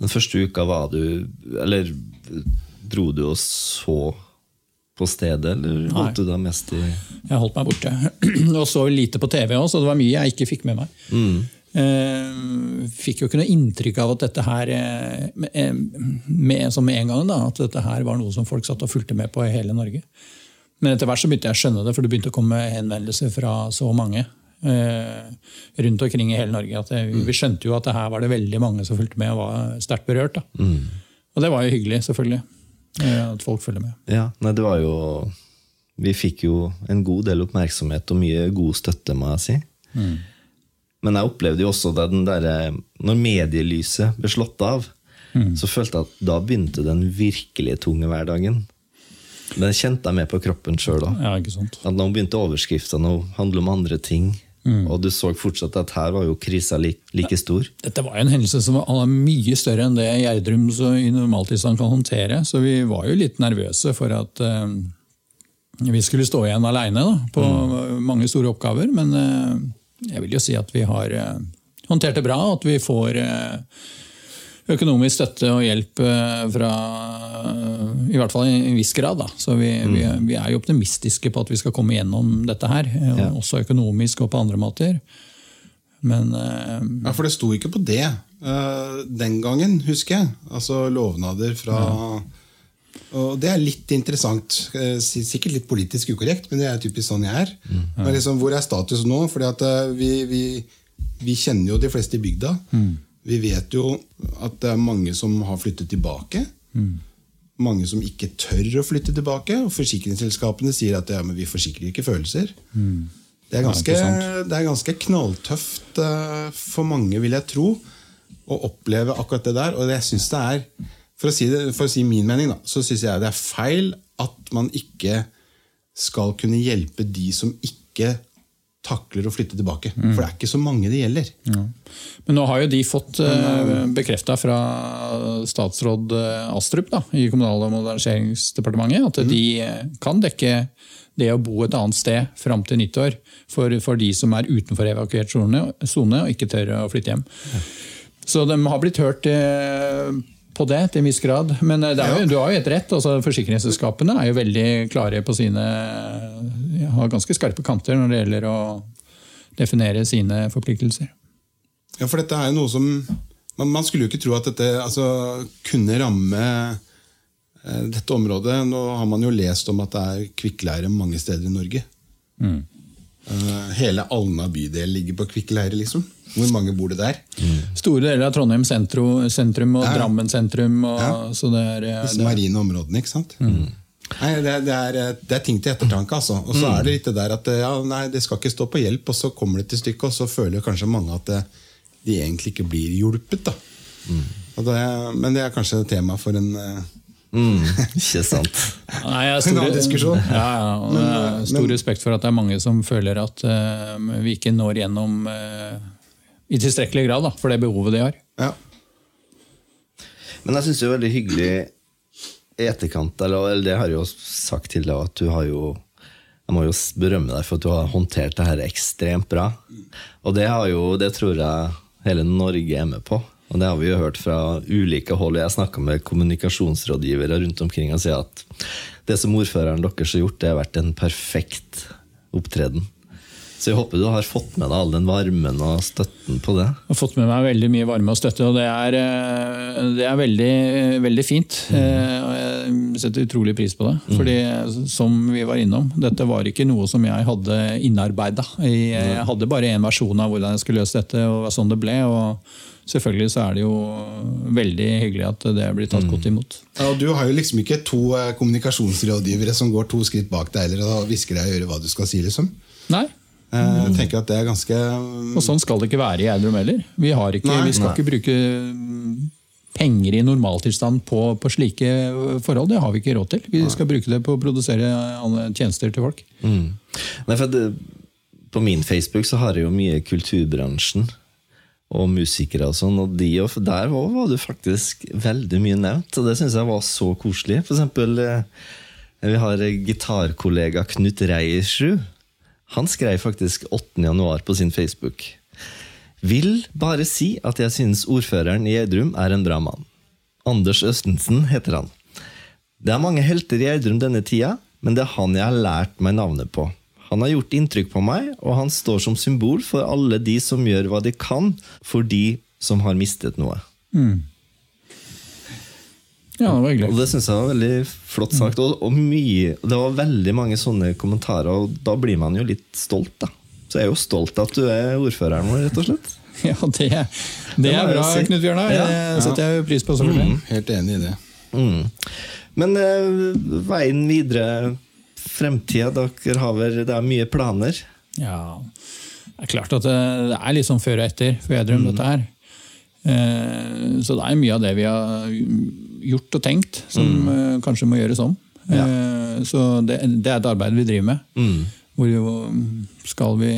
Den første uka var du Eller dro du og så på stedet, eller holdt du deg mest i Jeg holdt meg borte. og så lite på TV òg, så det var mye jeg ikke fikk med meg. Eh, fikk jo ikke noe inntrykk av at dette her eh, med, med, som med en gang da, at dette her var noe som folk satt og fulgte med på i hele Norge. Men etter hvert så begynte jeg å skjønne det, for det begynte å komme henvendelser fra så mange eh, rundt omkring i hele Norge. at det, Vi skjønte jo at det her var det veldig mange som fulgte med og var sterkt berørt. Da. Og det var jo hyggelig, selvfølgelig. At folk følger med. Ja, nei, det var jo Vi fikk jo en god del oppmerksomhet og mye god støtte, må jeg si. Men jeg opplevde jo også det den der, når medielyset ble slått av, så følte jeg at da begynte den virkelig tunge hverdagen. Den kjente jeg med på kroppen sjøl òg. Ja. Nå begynte overskriftene å handle om andre ting. Og du så fortsatt at her var jo krisa like, like stor. Dette var en hendelse som var mye større enn det Gjerdrum så i normaltilstand kan håndtere. Så vi var jo litt nervøse for at uh, vi skulle stå igjen aleine på mange store oppgaver. Men uh, jeg vil jo si at vi har uh, håndtert det bra, og at vi får økonomisk støtte og hjelp eh, fra I hvert fall i en viss grad. Da. Så vi, vi, vi er jo optimistiske på at vi skal komme gjennom dette her. eh, Ja. Også økonomisk og på andre måter. Men eh, Ja, For det sto ikke på det eh, den gangen, husker jeg. Altså lovnader fra Og det er litt interessant. eh, Sikkert litt politisk ukorrekt, men det er typisk sånn jeg er. Men liksom, hvor er status nå? Fordi at eh, vi, vi, vi kjenner jo de fleste i bygda. Vi vet jo at det er mange som har flyttet tilbake. Mange som ikke tør å flytte tilbake. Og forsikringsselskapene sier at ja, men vi forsikrer ikke følelser. Det er ganske, det er ganske knalltøft eh, for mange, vil jeg tro, å oppleve akkurat det der. Og jeg synes det er, for å si, det, for å si min mening, da, så syns jeg det er feil at man ikke skal kunne hjelpe de som ikke takler å flytte tilbake. For det er ikke så mange det gjelder. Men nå har jo de fått uh, bekrefta fra statsråd eh, Astrup da, i Kommunal- og moderniseringsdepartementet at de eh, kan dekke det å bo et annet sted fram til nyttår for, for de som er utenfor evakuert sone og ikke tør å flytte hjem. Så de har blitt hørt eh, på det til en viss grad. Men eh, er jo, du har jo helt rett. altså Forsikringsselskapene er jo veldig klare på sine Har ganske skarpe kanter når det gjelder å definere sine forpliktelser. Ja, for dette er jo noe som Man, man skulle jo ikke tro at dette altså, kunne ramme eh, dette området. Nå har man jo lest om at det er kvikkleire mange steder i Norge. Eh, hele Alna bydel ligger på kvikkleire, liksom. Hvor mange bor det der? Store deler av Trondheim sentrum, sentrum og Ja. Drammen sentrum. Og, Ja. så det er, eh, Disse det, marine områdene, ikke sant? Nei, det, er- det, er, eh, det er ting til ettertanke, altså. Og så er det litt det der at eh, ja, nei, det skal ikke stå på hjelp, og så kommer det til stykket, og så føler kanskje mange at de egentlig ikke blir hjulpet. da. Og det, men det er kanskje tema for en Mm, ikke sant? Nei, jeg har En annen diskusjon. Ja, ja, stor respekt for at det er mange som føler at uh, vi ikke når gjennom eh, i tilstrekkelig grad da, for det behovet de har. ja. Men jeg syns det er veldig hyggelig i etterkant, eller, eller det har jeg jo sagt til deg, at du har jo jeg må jo berømme deg for at du har håndtert det her ekstremt bra. Og det, har jo, det tror jeg hele Norge er med på. Og det har vi jo hørt fra ulike hold. Jeg snakka med kommunikasjonsrådgivere rundt omkring og sier at det som ordføreren deres har gjort, det har vært en perfekt opptreden. Så jeg håper du har fått med deg all den varmen og støtten på det. Jeg har fått med meg veldig mye varme og støtte, og det er, eh, det er veldig, veldig, fint. Mm. Jeg setter utrolig pris på det. Mm. Fordi, som vi var innom, dette var ikke noe som jeg hadde innarbeida. Jeg hadde bare én versjon av hvordan jeg skulle løse dette, og sånn det ble. og selvfølgelig så er det jo veldig hyggelig at det blir tatt mm. godt imot. Ja, og Du har jo liksom ikke to eh, kommunikasjonsrådgivere som går to skritt bak deg eller og hvisker deg i øret hva du skal si. liksom. Nei, Eh, jeg tenker at det er ganske Og Sånn skal det ikke være i Eidrum heller. Vi, ikke, vi skal nei. ikke bruke penger i normaltilstand på, på, slike forhold. Det har vi ikke råd til. Vi skal bruke det på å produsere tjenester til folk. Mm. Nei, det, på min Facebook så har jeg jo mye kulturbransjen og musikere og sånn, og de, og der var det faktisk veldig mye nevnt. Og det syns jeg var så koselig. For eksempel, eh, vi har gitarkollega Knut Reiersrud han skrev faktisk 8.1 på sin Facebook. Vil bare si at jeg synes ordføreren i Gjerdrum er en bra mann. Anders Østensen heter han. Det er mange helter i Gjerdrum denne tida, men det er han jeg har lært meg navnet på. Han har gjort inntrykk på meg, og han står som symbol for alle de som gjør hva de kan for de som har mistet noe. Mm. Ja, Det var hyggelig. Og det syns jeg var veldig flott sagt. Og, og mye, det var veldig mange sånne kommentarer, og da blir man jo litt stolt. da. Så jeg er jo stolt av at du er ordføreren vår, rett og slett. Ja, det, det, det er bra, si. Knut Bjørnar. Ja. Det setter jeg pris på. Mm, helt enig i det. Mm. Men uh, veien videre, fremtida, dere har vel Det er mye planer? Ja, det er klart at det, det er litt sånn før og etter for Edrum, mm. dette her. Uh, så det er mye av det vi har gjort og tenkt, som mm. uh, kanskje må gjøres om. Ja. Uh, så det, det, er et arbeid vi driver med. Mm. Hvor skal vi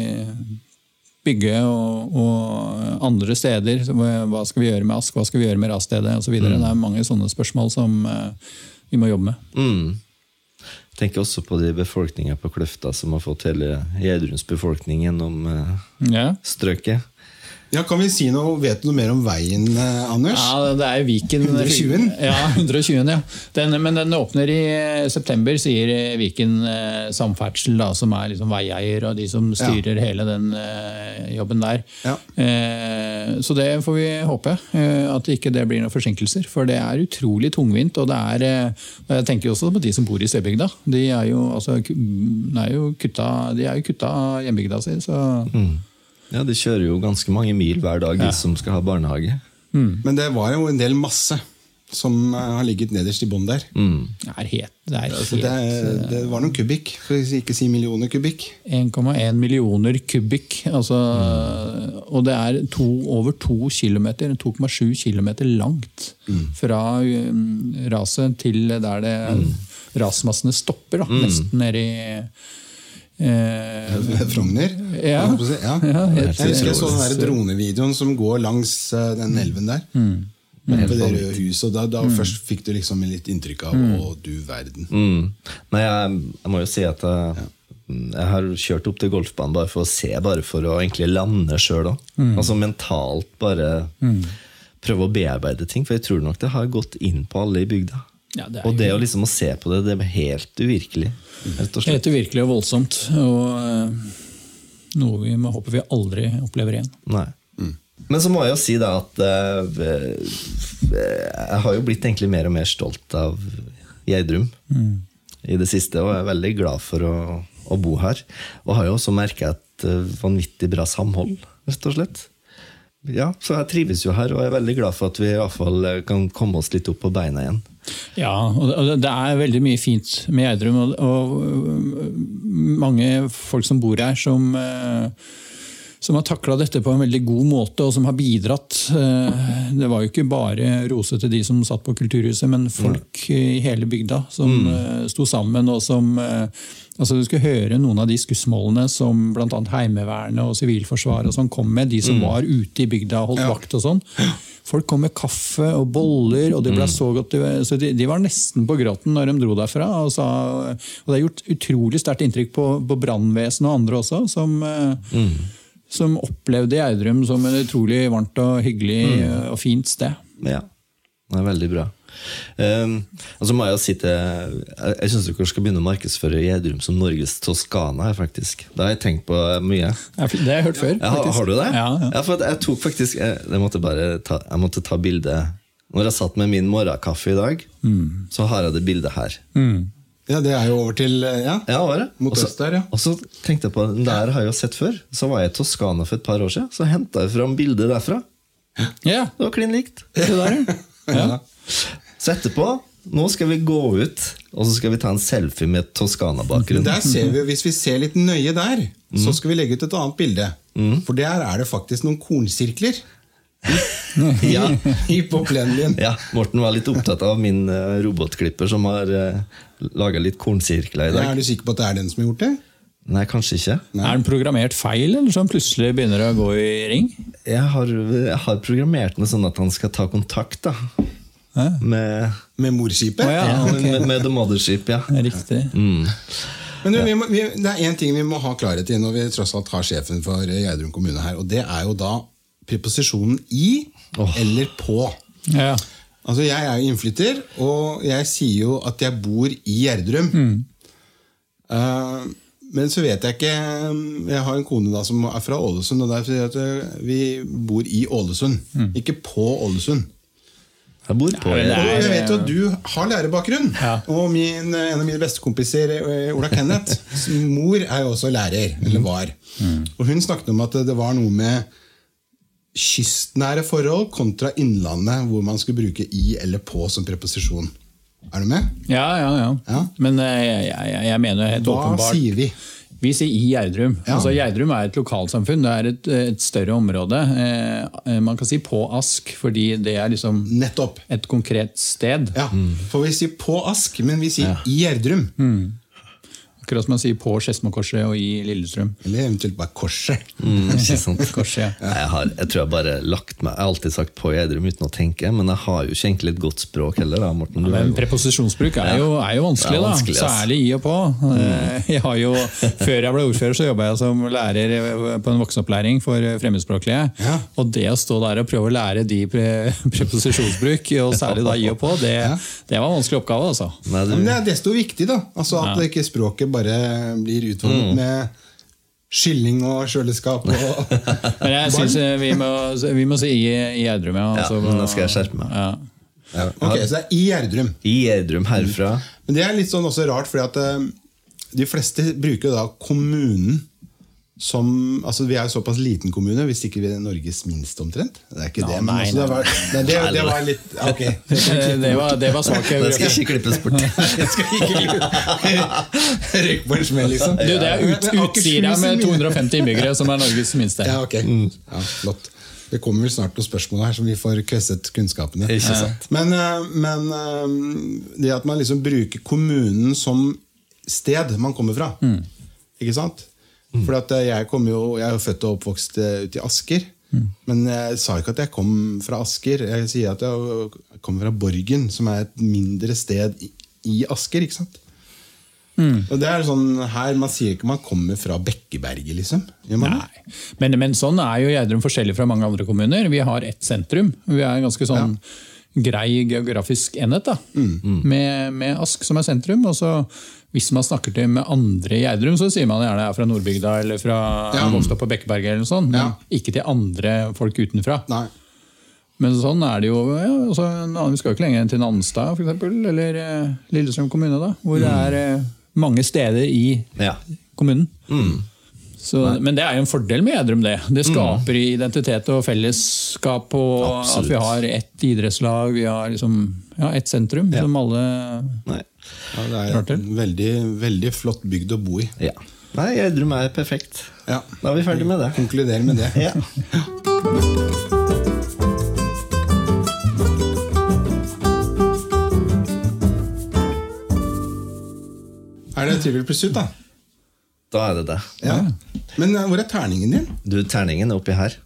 bygge og, og, andre steder? Hva skal vi gjøre med Ask, hva skal vi gjøre med rasstedet osv. Mm. Det er mange sånne spørsmål som vi må jobbe med. Mm. Jeg tenker også på de befolkninga på Kløfta som har fått hele Gjerdrums befolkning gjennom ja. strøket. Ja, kan vi si noe, Vet du noe mer om veien, eh, Anders? Ja, Det er Viken 120. Ja, 120, ja. Den, men den åpner i eh, september, sier eh, Viken Samferdsel, da, som er liksom veieier og de som styrer ja. hele den jobben der. Ja. Så det får vi håpe. At ikke det blir noen forsinkelser. For det er utrolig tungvint. Og det er Jeg tenker også på de som bor i Søbygda. De er jo, altså, er jo kutta, de er jo kutta hjembygda si. så... Mm. Ja, De kjører jo ganske mange mil hver dag, de som skal ha barnehage. Mm. Men det var jo en del masse som eh, har ligget nederst i bånn der. Mm. Det er helt, det, er altså, det, er, det, var noen kubikk, for å ikke si millioner kubikk. 1,1 millioner kubikk. Altså, mm. Og det er to, over 2 km, 2,7 km langt mm. fra um, raset til der det mm. rasmassene stopper. Da, mm. nesten nede i Eh, Frogner? Ja. ja. ja jeg husker jeg så den der dronevideoen som går langs uh, den elven der. Mm. Mm. På det røde huset, og Da, da mm. først fikk du liksom litt inntrykk av mm. Å, du verden. Mm. Nei, jeg, jeg, må jo si at jeg, jeg har kjørt opp til golfbanen bare for å se, bare for å egentlig lande sjøl òg. Mm. Altså mentalt bare mm. prøve å bearbeide ting. For jeg tror nok det har gått inn på alle i bygda. Ja, det og det å liksom å se på det, det er helt uvirkelig. Helt uvirkelig og voldsomt. Og uh, noe vi må håpe vi aldri opplever igjen. Nei. Mm. Men så må jeg jo si da at uh, jeg har jo blitt egentlig mer og mer stolt av Gjerdrum mm. i det siste, og jeg er veldig glad for å, å bo her. Og har jo også merka et uh, vanvittig bra samhold, rett og slett ja, så jeg trives jo her og er veldig glad for at vi i hvert fall eh, kan komme oss litt opp på beina igjen. Ja, og det er veldig mye fint med Gjerdrum. Og, og, mange folk som bor her, som, eh, som har takla dette på en veldig god måte, og som har bidratt. Eh, Det var jo ikke bare rose til de som satt på Kulturhuset, men folk i hele bygda som mm. sto sammen. og som eh, altså Du skulle høre noen av de skussmålene som bl.a. Heimevernet og Sivilforsvaret og sånn kom med, de som var ute i bygda og holdt Ja. vakt og sånn. Folk kom med kaffe og boller, og det ble så godt. Så de, de var nesten på gråten når de dro derfra. Og, sa, og det har gjort utrolig sterkt inntrykk på, på brannvesenet og andre også, som, eh, som opplevde Gjerdrum som et utrolig varmt og hyggelig mm. og fint sted. Ja, det er veldig bra. Um, altså så må Jeg si til Jeg, jeg syns dere skal begynne å markedsføre Gjerdrum som Norges Toskana. faktisk Det har jeg tenkt på mye. Det har jeg hørt før. Ja, har, du det? Ja, ja. for jeg tok faktisk Jeg, jeg måtte bare ta, jeg måtte ta bilde Når jeg satt med min morgenkaffe i dag, Mm. så har jeg det bildet her. Ja, det er jo over til eh, Ja. Ja, var det? Mot Og øst der, ja. Og så tenkte jeg på Den der har jeg jo sett før. Så var jeg i Toskana for et par år siden. Så henta jeg fram bildet derfra. Ja, Det var klin likt. Det der, ja. Så etterpå nå skal vi gå ut og så skal vi ta en selfie med Toskana-bakgrunn. Der ser vi, Hvis vi ser litt nøye der, så skal vi legge ut et annet bilde. For der er det faktisk noen kornsirkler Ja, i på plenen din. ja, Morten var litt opptatt av min eh, robotklipper som har uh, laga litt kornsirkler i Ja, dag. er du sikker på at det er den som har gjort det? Nei, kanskje ikke. Er den programmert feil, eller så han plutselig begynner å gå i ring? Jeg har, jeg har programmert den sånn at han skal ta kontakt da Ja. med, Med morskipet? Oh, ja. ja, med, med The Mothership. Ja. Riktig. Men du, vi må, vi, Det er én ting vi må ha klarhet i når vi tross alt har sjefen for Gjerdrum kommune her. og Det er jo da preposisjonen i eller på. Ja. Altså Jeg er innflytter, og jeg sier jo at jeg bor i Gjerdrum. Eh, men så vet jeg ikke Jeg har en kone da som er fra Ålesund, og derfor sier jeg at eh, vi bor i Ålesund. Ikke på Ålesund. Jeg bor på Ja, Og jeg vet jo at du har lærerbakgrunn. Ja. Og min, en av mine bestekompiser, eh, Ola Kenneth, sin mor er jo også lærer. Eller var. Og hun snakket om at det var noe med kystnære forhold kontra innlandet, hvor man skulle bruke i eller på som preposisjon. Er du med? Ja, ja, ja. Ja. Men eh, jeg, jeg, jeg mener helt Hva åpenbart sier vi? Vi sier i Gjerdrum. Ja. Altså, Gjerdrum er et lokalsamfunn. Det er et, et større område. Eh, man kan si på Ask, fordi det er liksom Nettopp. et konkret sted. Ja, For vi sier på Ask, men vi sier i Gjerdrum. Akkurat som man sier på Skedsmokorset og i Lillestrøm. Eller eventuelt bare Korset. Mm, ikke sant? Korset, ja. Jeg, har, jeg tror jeg bare lagt meg Jeg har alltid sagt på Gjerdrum uten å tenke, men jeg har jo ikke egentlig et godt språk heller. da, Morten. Ja, Men preposisjonsbruk er jo, er jo vanskelig, er vanskelig, da. Særlig i og på. Mm. Jeg har jo, før jeg ble ordfører, så jobba jeg som lærer på en voksenopplæring for fremmedspråklige. Ja. Og det å stå der og prøve å lære de pre preposisjonsbruk, og særlig da i og på, det, det var en vanskelig oppgave. altså. Nei, det, men det er desto viktig, da. Altså At Ja. ikke språket bare blir utvannet med skilling og kjøleskap. Og Men jeg syns vi, må- vi må si i i Gjerdrum, ja. altså, ja. da skal jeg skjerpe meg. Ja. Ja. ok, Så det er i Gjerdrum. I Gjerdrum herfra. Men det er litt sånn også rart, fordi at eh, de fleste bruker da kommunen som altså Vi er jo såpass liten kommune, hvis ikke vi er Norges minste omtrent. Det er ikke det, men nei, også, det, var, nei, det, det var litt Ok. Det var, det var svak Det skal ikke klippes bort. Jeg skal ikke røyke på en smell, liksom. Du, det er ut, Utsira med er 250 innbyggere som er Norges minste. Ja, ok. Ja, flott. Det kommer vel snart noen spørsmål her som vi får kvesset kunnskapene. Ikke sant. Men, eh, men eh, det at man liksom bruker kommunen som sted man kommer fra. Ikke sant? For at eh, jeg, kom jo, jeg er jo født og oppvokst eh, ute i Asker. Men jeg sa ikke at jeg kom fra Asker. Jeg sier at jeg kommer fra Borgen, som er et mindre sted i, Asker. ikke sant? Og det er sånn her, Man sier ikke man kommer fra Bekkeberget, liksom. Nei. Men, men sånn er jo Gjerdrum forskjellig fra mange andre kommuner. Vi har ett sentrum. Vi er en ganske sånn grei geografisk enhet. da. Med, med Ask som er sentrum. og så hvis man snakker til med andre i Gjerdrum, så sier man gjerne jeg er fra Nordbygda eller fra Ja. vokst opp på Bekkeberget. eller noe sånt, Men Ja. ikke til andre folk utenfra. Nei. Men sånn er det jo. Ja, altså, vi skal jo ikke lenger enn til Nanstad for eksempel, eller eh, Lillestrøm kommune, da, hvor det er eh, mange steder i Ja. kommunen. Så, men det er jo en fordel med Gjerdrum, det. Det skaper identitet og fellesskap. Og Absolutt. at vi har ett idrettslag, vi har liksom, ja, ett sentrum som alle Nei. Ja, det er en veldig, veldig flott bygd å bo i. Ja. Nei, Gjerdrum er perfekt. Ja. Da er vi ferdig med det. Konkluderer med det. Ja. Er det Trivial Pursuit, da? Da er det det. Ja. Men eh, hvor er terningen din? Du, terningen er oppi her.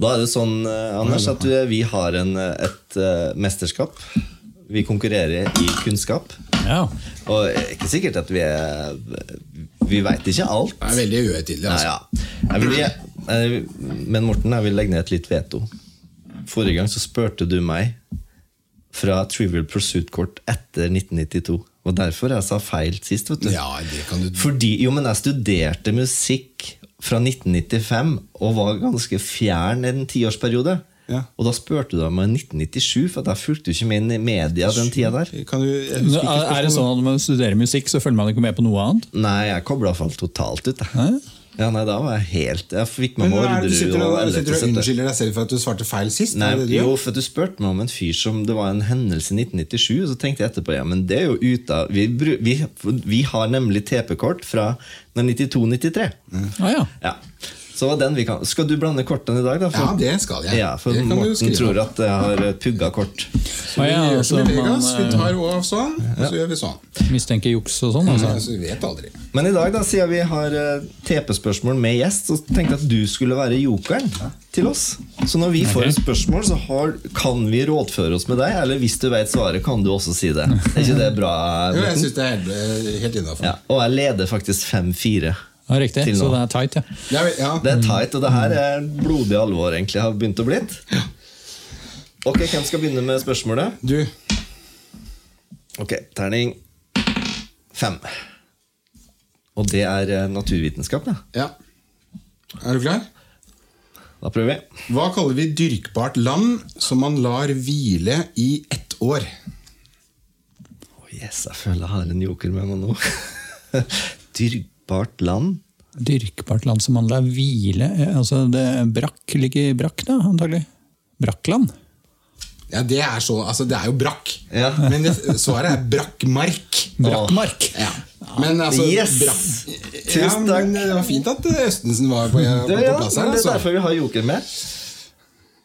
Da er det sånn, eh, Anders, at vi har en, eh, et eh, mesterskap. Vi konkurrerer i kunnskap. Ja. Og det er ikke sikkert at vi er Vi veit ikke alt. Det er veldig uhøytidelig. Altså. ja. vil, men Morten, jeg vil legge ned et litt veto. Forrige gang så spurte du meg fra Trivial Pursuit-kort etter 1992. Og derfor jeg sa feil sist. vet du Ja, det kan du Fordi, jo, men jeg studerte musikk fra 1995 og var ganske fjern en tiårsperiode. Ja. Og da spurte du meg i 1997, for jeg fulgte jo ikke med i media den tida der. Kan du, Er det sånn at når man studerer musikk, så følger man ikke med på noe annet? Nei, jeg kobla fall totalt ut. Jeg. Hæ? Ja, nei, da var jeg helt Jeg fikk med Men meg det du sitter og, og sitter og unnskylder deg selv for at du svarte feil sist? Nei, det det du jo, for at du spurte meg om en fyr som Det var en hendelse i 1997, og så tenkte jeg etterpå ja, men det er jo ute av Vi, vi, vi har nemlig TP-kort fra 92-93. Ah, ja. Ja. Så var den vi kan Skal du blande kortene i dag, da? Ja, det skal jeg. Ja, for Det Morten tror at jeg har eh, pugga kort. Ja, vi gjør altså, som i Vegas, vi eh, tar over sånn, og så gjør vi sånn. mistenker juks og sånn. Altså. Altså, vi vet aldri. Men i dag, da, siden vi har eh, TP-spørsmål med gjest, så tenkte jeg at du skulle være jokeren til oss. Så når vi får et spørsmål, så har, kan vi rådføre oss med deg. Eller hvis du vet svaret, kan du også si det. Er ikke det bra? Jo, jeg syns det er helt, helt innafor. Ja, og jeg leder faktisk 5-4. Ja, riktig, så det er tight, ja. Ja, ja. Det er tight, og det her er blodig alvor, egentlig, har begynt å blitt. Ok, Hvem skal begynne med spørsmålet? Du, Ok, terning fem. Og det er eh, naturvitenskap, da. ja. Er du klar? Da prøver vi. Hva kaller vi dyrkbart land som man lar hvile i ett år? Å, yes, jeg føler jeg har en joker med meg nå. Dyrkbart land. Dyrkbart land som man lar hvile eh, altså det Brakk ligger i brakk, da, antagelig. Brakkland. Ja, Det er så, altså det er jo brakk. Ja. Men det, svaret er brakkmark. Brakkmark. Ja. Men altså Yes! brakk, ja, Tusen takk. men Det var fint at eh, Østensen var på, på plass her. det er Altså. derfor vi har joker med.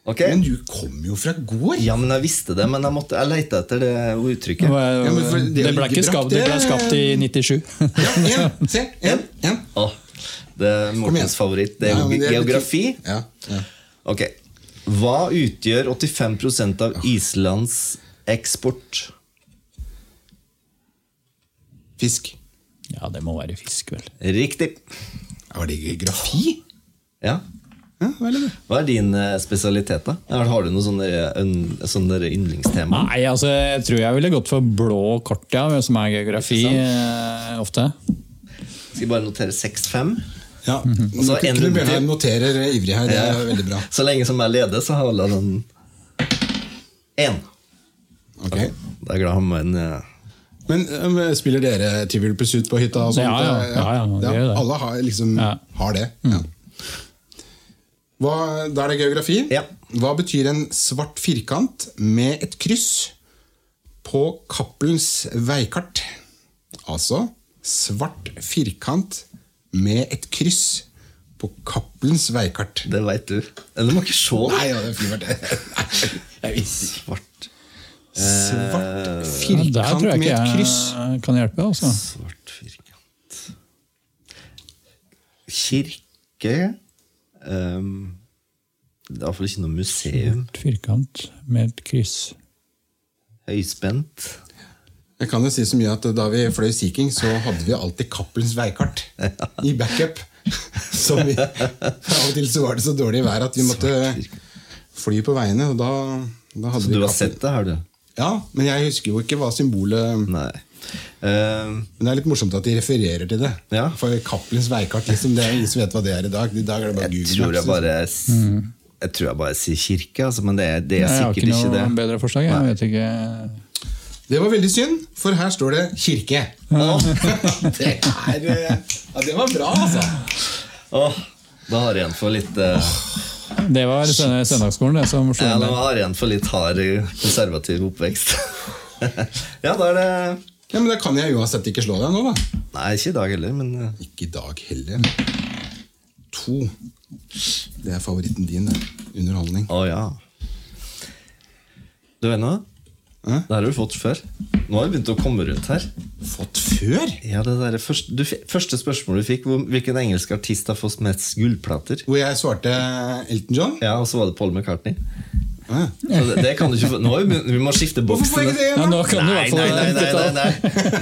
Ok? Men du kom jo fra gård! Ja, men jeg visste det, men jeg, måtte, jeg lette etter det uttrykket. Ja, men for det det, ble ikke skapt, det ble skapt i 97. Ja, en, se, en, en. Oh, det er. Mortens favoritt. Det er Ja, geografi. Ja, ja. Ok. Hva utgjør 85% av Islands eksport? Fisk. Ja, det må være fisk, vel. Riktig. Var det geografi? Ja. Ja. Hva er din eh, spesialitet, da? Har du noe sånne, sånne yndlingstema? Nei, altså, jeg tror jeg ville gått for blå kort, ja, som er geografi eh, ofte. Skal bare notere 6-5? Ja. Og så Knut en runde noterer ivrig her. Det er veldig bra. Så lenge som jeg leder, så holder jeg den én. Okay. Da er jeg glad han med en eh, Men spiller dere Trivial Pursuit på hytta? Og sånt? Ja, ja, ja, ja, ja, gjør. Alle har, liksom, Ja. har det. Ja. Hva, da er det geografi. Ja. Hva betyr en svart firkant med et kryss på Cappelens veikart? Altså svart firkant med et kryss på Cappelens veikart. Det veit du. Eller du må ikke se. Nei, ja, det er fint. Jeg visste Svart. Svart Ja, der firkant tror jeg med ikke et kryss. jeg kan hjelpe. altså. Svart firkant. Kirke um, Det er iallfall ikke noe museum. Firkant med et kryss. Høyspent. Jeg kan jo si så mye at Da vi fløy Sea King, så hadde vi alltid Cappelens veikart i backup. Så vi, Av og til så var det så dårlig vær at vi måtte fly på veiene. Og da, da hadde Så vi du har sett det, her, du? Ja, men jeg husker jo ikke hva symbolet Nei. Um, Men det er litt morsomt at de refererer til det. Ja. For Cappelens veikart, liksom, det er ingen som vet hva det er i dag. I dag er det bare jeg Google tror jeg liksom. bare s- Jeg tror jeg bare sier kirke, altså, men det, er- det er Jeg har sikkert ikke ikke noe det. bedre forslag. Jeg vet ikke. Det var veldig synd, for her står det kirke. det, er, eh, ja, det var bra, altså. Åh, da har jeg igjen for litt uh... Det var søndagsskolen det som slo Ja, Da har jeg igjen for litt hard konservativ oppvekst. ja, da er det Ja, men Da kan jeg uansett ikke slå deg nå, da. Nei, ikke i dag heller, men eh, Ikke i dag heller. To. Det er favoritten din, det. Underholdning. Å ja. Du vet noe? Hæ? Det har du fått før. Nå har vi begynt å komme rundt her. Fått før? Ja, det der første, du, første spørsmål du fikk, hvilken engelsk artist har fått mest gullplater? Hvor jeg svarte Elton John? Ja, og så var det Paul McCartney. Så det, det kan du ikke få Nå vi, må skifte Hvorfor får jeg ikke det? Ja, nå kan du Nei, nei, nei, nei, nei,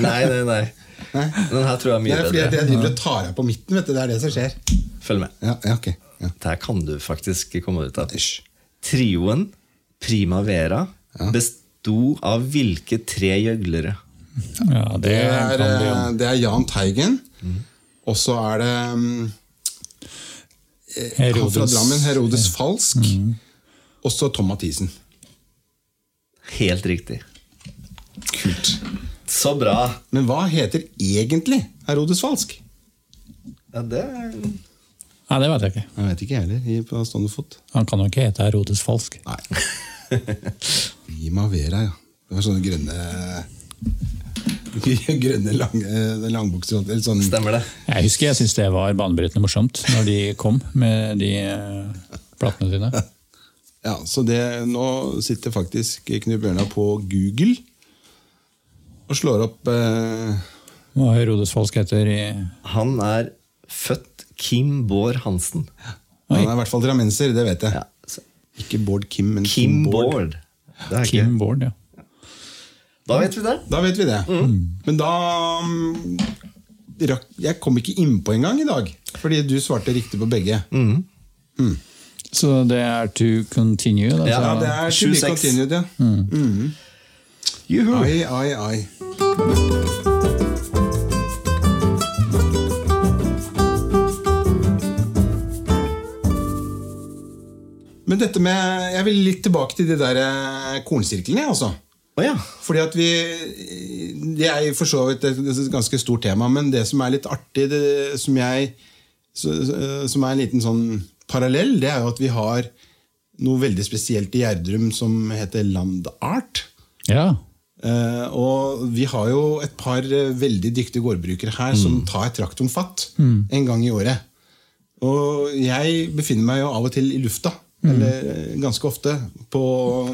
nei. nei, nei. Den her tror jeg er Det mye er fordi bedre. jeg driver og tar av på midten. vet du, Det er det som skjer. Følg med. Ja, ja ok. Ja. Det her kan du faktisk komme ut av. Trioen Primavera besto av hvilke tre gjøglere? Ja, det, Det er, eh, det er Jahn Teigen. Og så er det um, Herodes. Drammen, Herodes Falsk. Og så Tom Mathisen. Helt riktig. Kult. Så bra. Men hva heter egentlig Herodes Falsk? Ja, det Nei, det vet jeg ikke. Jeg vet ikke heller. i- På stående fot. Han kan jo ikke hete Herodes Falsk. Nei. Primavera, ja. Det var sånne grønne Grønne lang, eh, langbukser. Eller sånn stemmer, det. Jeg husker jeg syntes det var banebrytende morsomt når de kom med de eh, platene sine. Ja, så det, Nå sitter faktisk Knut Bjørnar på Google og slår opp eh, Hva Herodes Falsk heter i Han er født Kim Bård Hansen. Han er i hvert fall drammenser, det vet jeg. Ja, så- Ikke Bård Kim, men Kim Bård. Bård. Det er Kim ikke. Bård, ja. Da vet vi det. Da vet vi det. Men da mm, Jeg kom ikke innpå engang i dag, fordi du svarte riktig på begge. Så det er to continue? Da, Ja, det er to be continued, ja. Mm. Juhu. Ai, ai, ai. Men dette med Jeg vil litt tilbake til de der eh, kornsirklene. altså. Oh, ja. Fordi at vi Det er for så vidt et ganske stort tema, men det som er litt artig, det, som, jeg, som er en liten sånn parallell, det er jo at vi har noe veldig spesielt i Gjerdrum som heter Land Art. ja. Uh, og vi har jo et par eh, veldig dyktige gårdbrukere her som tar traktoren fatt en gang i året. Og jeg befinner meg jo av og til i lufta, eller eh, ganske ofte, på,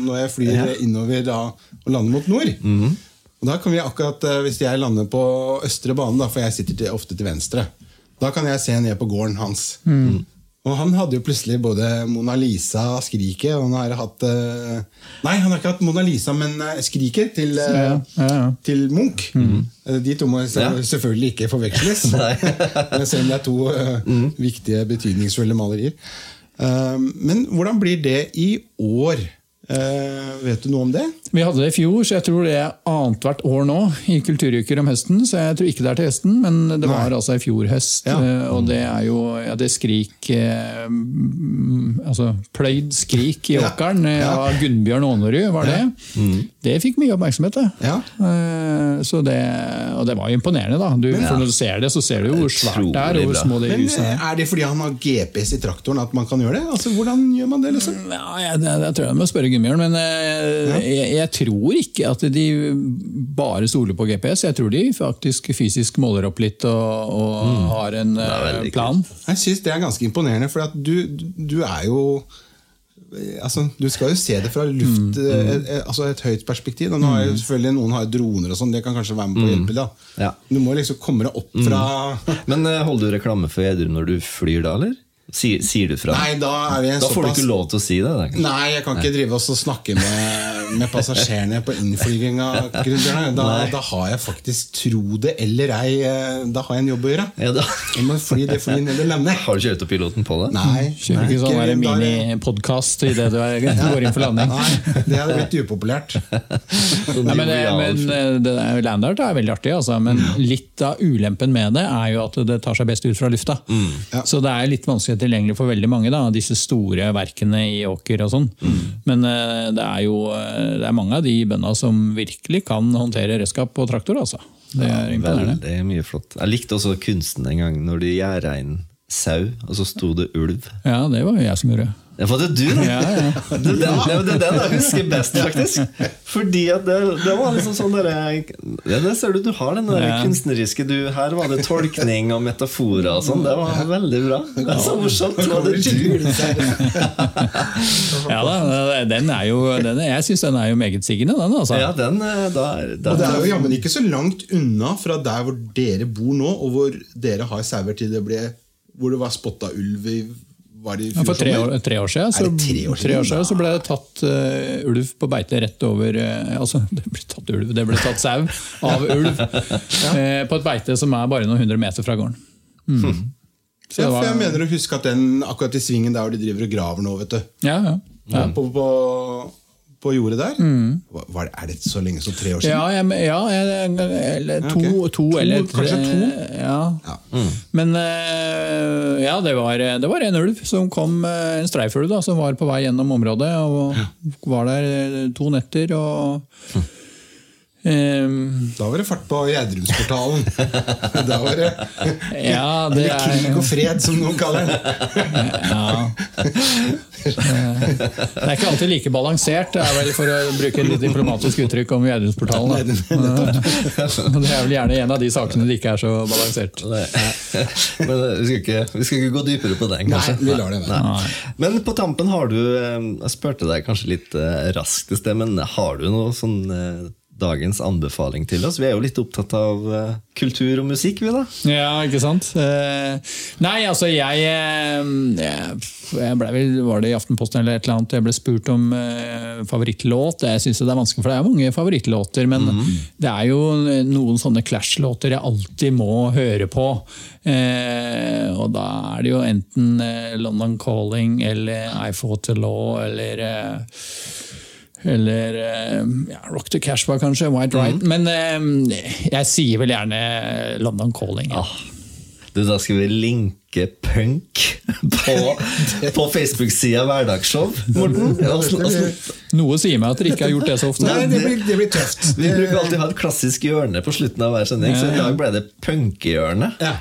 når jeg flyr innover da, og lander mot nord. Og da kan vi akkurat, Hvis jeg lander på østre bane, da, for jeg sitter til, ofte til venstre, da kan jeg se ned på gården hans. Og han hadde jo plutselig både Mona Lisa Skriket og han har hatt eh, Nei, han har ikke hatt Mona Lisa, men eh, Skriket til, eh, Ja, ja, ja. til Munch. Mm. De to må selvfølgelig ikke forveksles. Men Selv om det er to eh, viktige, betydningsfulle malerier. Men hvordan blir det i år? Eh, vet du noe om det? Vi hadde det i fjor, så jeg tror det er annethvert år nå i kulturuker om høsten. Så jeg tror ikke det er til høsten, men det var Nei. altså i fjor høst. Ja. eh, Og det er jo ja, det skrik eh, mm, Altså pløyd skrik i åkeren ja. Ja. av Gunnbjørn Aanerud, var det. Det fikk mye oppmerksomhet, det. Ja. Eh, Så det. Og det var imponerende, da. Du, for når du ser det, så ser du jo hvor svært det er, og hvor små det huset er. eh, Er det fordi han har GPS i traktoren at man kan gjøre det? Altså, Hvordan gjør man det? liksom? Ja, jeg, jeg, jeg tror jeg må spørre Gunnbjørn, men eh, jeg, jeg tror ikke at de bare stoler på GPS. Jeg tror de faktisk fysisk måler opp litt og, og har en plan. Kult. Jeg syns det er ganske imponerende, for at du, du er jo eh, Altså, Du skal jo se det fra luft, eh, et, altså et høyt perspektiv. Og nå har jo selvfølgelig Noen har droner, og sånn, det kan kanskje være med på å hjelpe. da. Ja. Du må liksom komme deg opp fra Men eh, holder du reklame for Gjerdrum når du flyr da, eller? Sier, sier du fra? Nei, da er vi en da får du ikke lov til å si det. Da. Nei, jeg kan ikke drive oss og snakke med, med passasjerene på innflyginga. Da, da har jeg faktisk, tro det eller ei, eh, da har jeg en jobb å gjøre. Ja, da. Jeg må fly det flyet ned og lande. Har du ikke autopiloten piloten på det? Nei. Kjører du ikke sånn det- minipodkast idet du er, går inn for landing. Nei, det hadde blitt upopulært. Nei, men det, men eh, det der Landart er veldig artig, altså. men litt av ulempen med det er jo at det tar seg best ut fra lufta. Ja. Så det er litt vanskelig tilgjengelig for veldig mange, da, disse store verkene i åker og sånn. Men eh, det er jo eh, det er mange av de bøndene som virkelig kan håndtere redskap på traktor. altså. Det er imponerende. Veldig mye flott. Jeg likte også kunsten en gang når de gjerda inn sau, og så sto det ulv. Ja, det var jo jeg som gjorde. Ja, for det du, da. Ja, ja. Det, den, det er den jeg husker best, faktisk. Fordi at det, det var liksom sånn der, ja, det ser du du har den der Ja. kunstneriske du, Her var det tolkning og metaforer og sånn. Det var veldig bra. Det er så morsomt. Var det du? Ja da, den er jo, den, er- jeg syns den er jo meget sigende, den. altså. Ja, den eh, da er- Og det er jo jammen ikke så langt unna fra der hvor dere bor nå, og hvor dere har sauer til det ble Hvor det var spotta ulv i Var det i Ja, For tre år, tre år siden, så, Er det tre år siden? siden så ble det tatt uh, ulv på beite rett over uh, Altså, det ble tatt ulv, det ble tatt sau av ulv eh, på et beite som er bare noen hundre meter fra gården. Mm. Så Ja, for jeg mener å huske at den akkurat i svingen der hvor de driver og graver nå, vet du. Ja, ja. ja. På, på, på jordet der. Hva- det, er det så lenge som tre år siden? Ja, jeg, ja jeg, eller to, okay. to eller tre. kanskje to? Ja. Ja. Men eh, ja, det var, det var en ulv som kom, eh, en streifulv da, som var på vei gjennom området. Og var der eh, to netter. og... Ehm, Da var det fart på Gjerdrumsportalen. Da var det ja, det Eller krig er, og fred, som noen kaller det. ja. det er ikke alltid like balansert, det er vel for å bruke et litt diplomatisk uttrykk om Gjerdrumsportalen. Det er vel gjerne en av de sakene det ikke er så balansert. Men eh, vi skal, ikke, vi skal ikke gå dypere på den, kanskje. Nei, vi lar det være. Nei. Men på tampen har du eh, Jeg spurte deg kanskje litt eh, raskt i sted, men har du noe sånn dagens anbefaling til oss? Vi er jo litt opptatt av uh, kultur og musikk, vi da. Ja, ikke sant? Uh, nei, altså jeg, eh, jeg, ble Var det i Aftenposten eller et eller annet jeg ble spurt om uh, favorittlåt? Jeg syns det er vanskelig, for det er mange favorittlåter. Men det er jo noen sånne Clash-låter jeg alltid må høre på. Og da er det jo enten London Calling eller I Fought the Law eller eller eh, ja, Rock the Cashbar, kanskje. White Right. Men eh, jeg sier vel gjerne London Calling. ja. Du, Da skal vi linke punk på, på Facebook-sida Hverdagsshow, Morten. Åssen- åssen- Noe sier meg at dere ikke har gjort det så ofte. Nei, det blir, det blir tøft. Vi bruker alltid å ha et klassisk hjørne på slutten av hver sending, så i dag ble det punkehjørne. Ja.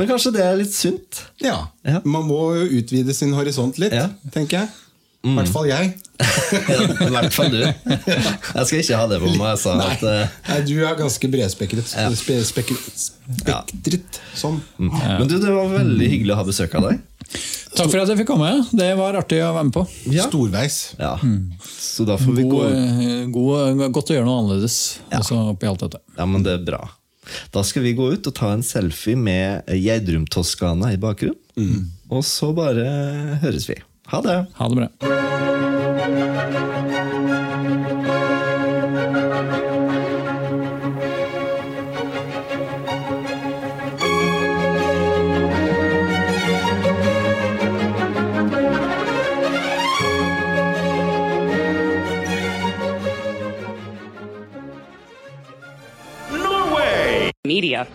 Men kanskje det er litt sunt? ja. Ja. Man må jo utvide sin horisont litt, Ja. tenker jeg. I hvert fall jeg. I hvert fall du. Jeg skal ikke ha det på meg. Jeg sa Nei, at uh... Nei du er ganske bredspekret. Ja. Spe, spektret. Sånn. Men du, det var veldig hyggelig å ha besøk av deg. Takk for at jeg fikk komme. Det var artig å være med på. Ja. Storveis. Ja. Så da får vi God, gå god, godt å gjøre noe annerledes altså, oppi alt dette. Ja, men det er bra. Da skal vi gå ut og ta en selfie med Geidrum Toskana i bakgrunnen. Og så bare høres vi. Ha det. Ha det bra. Media.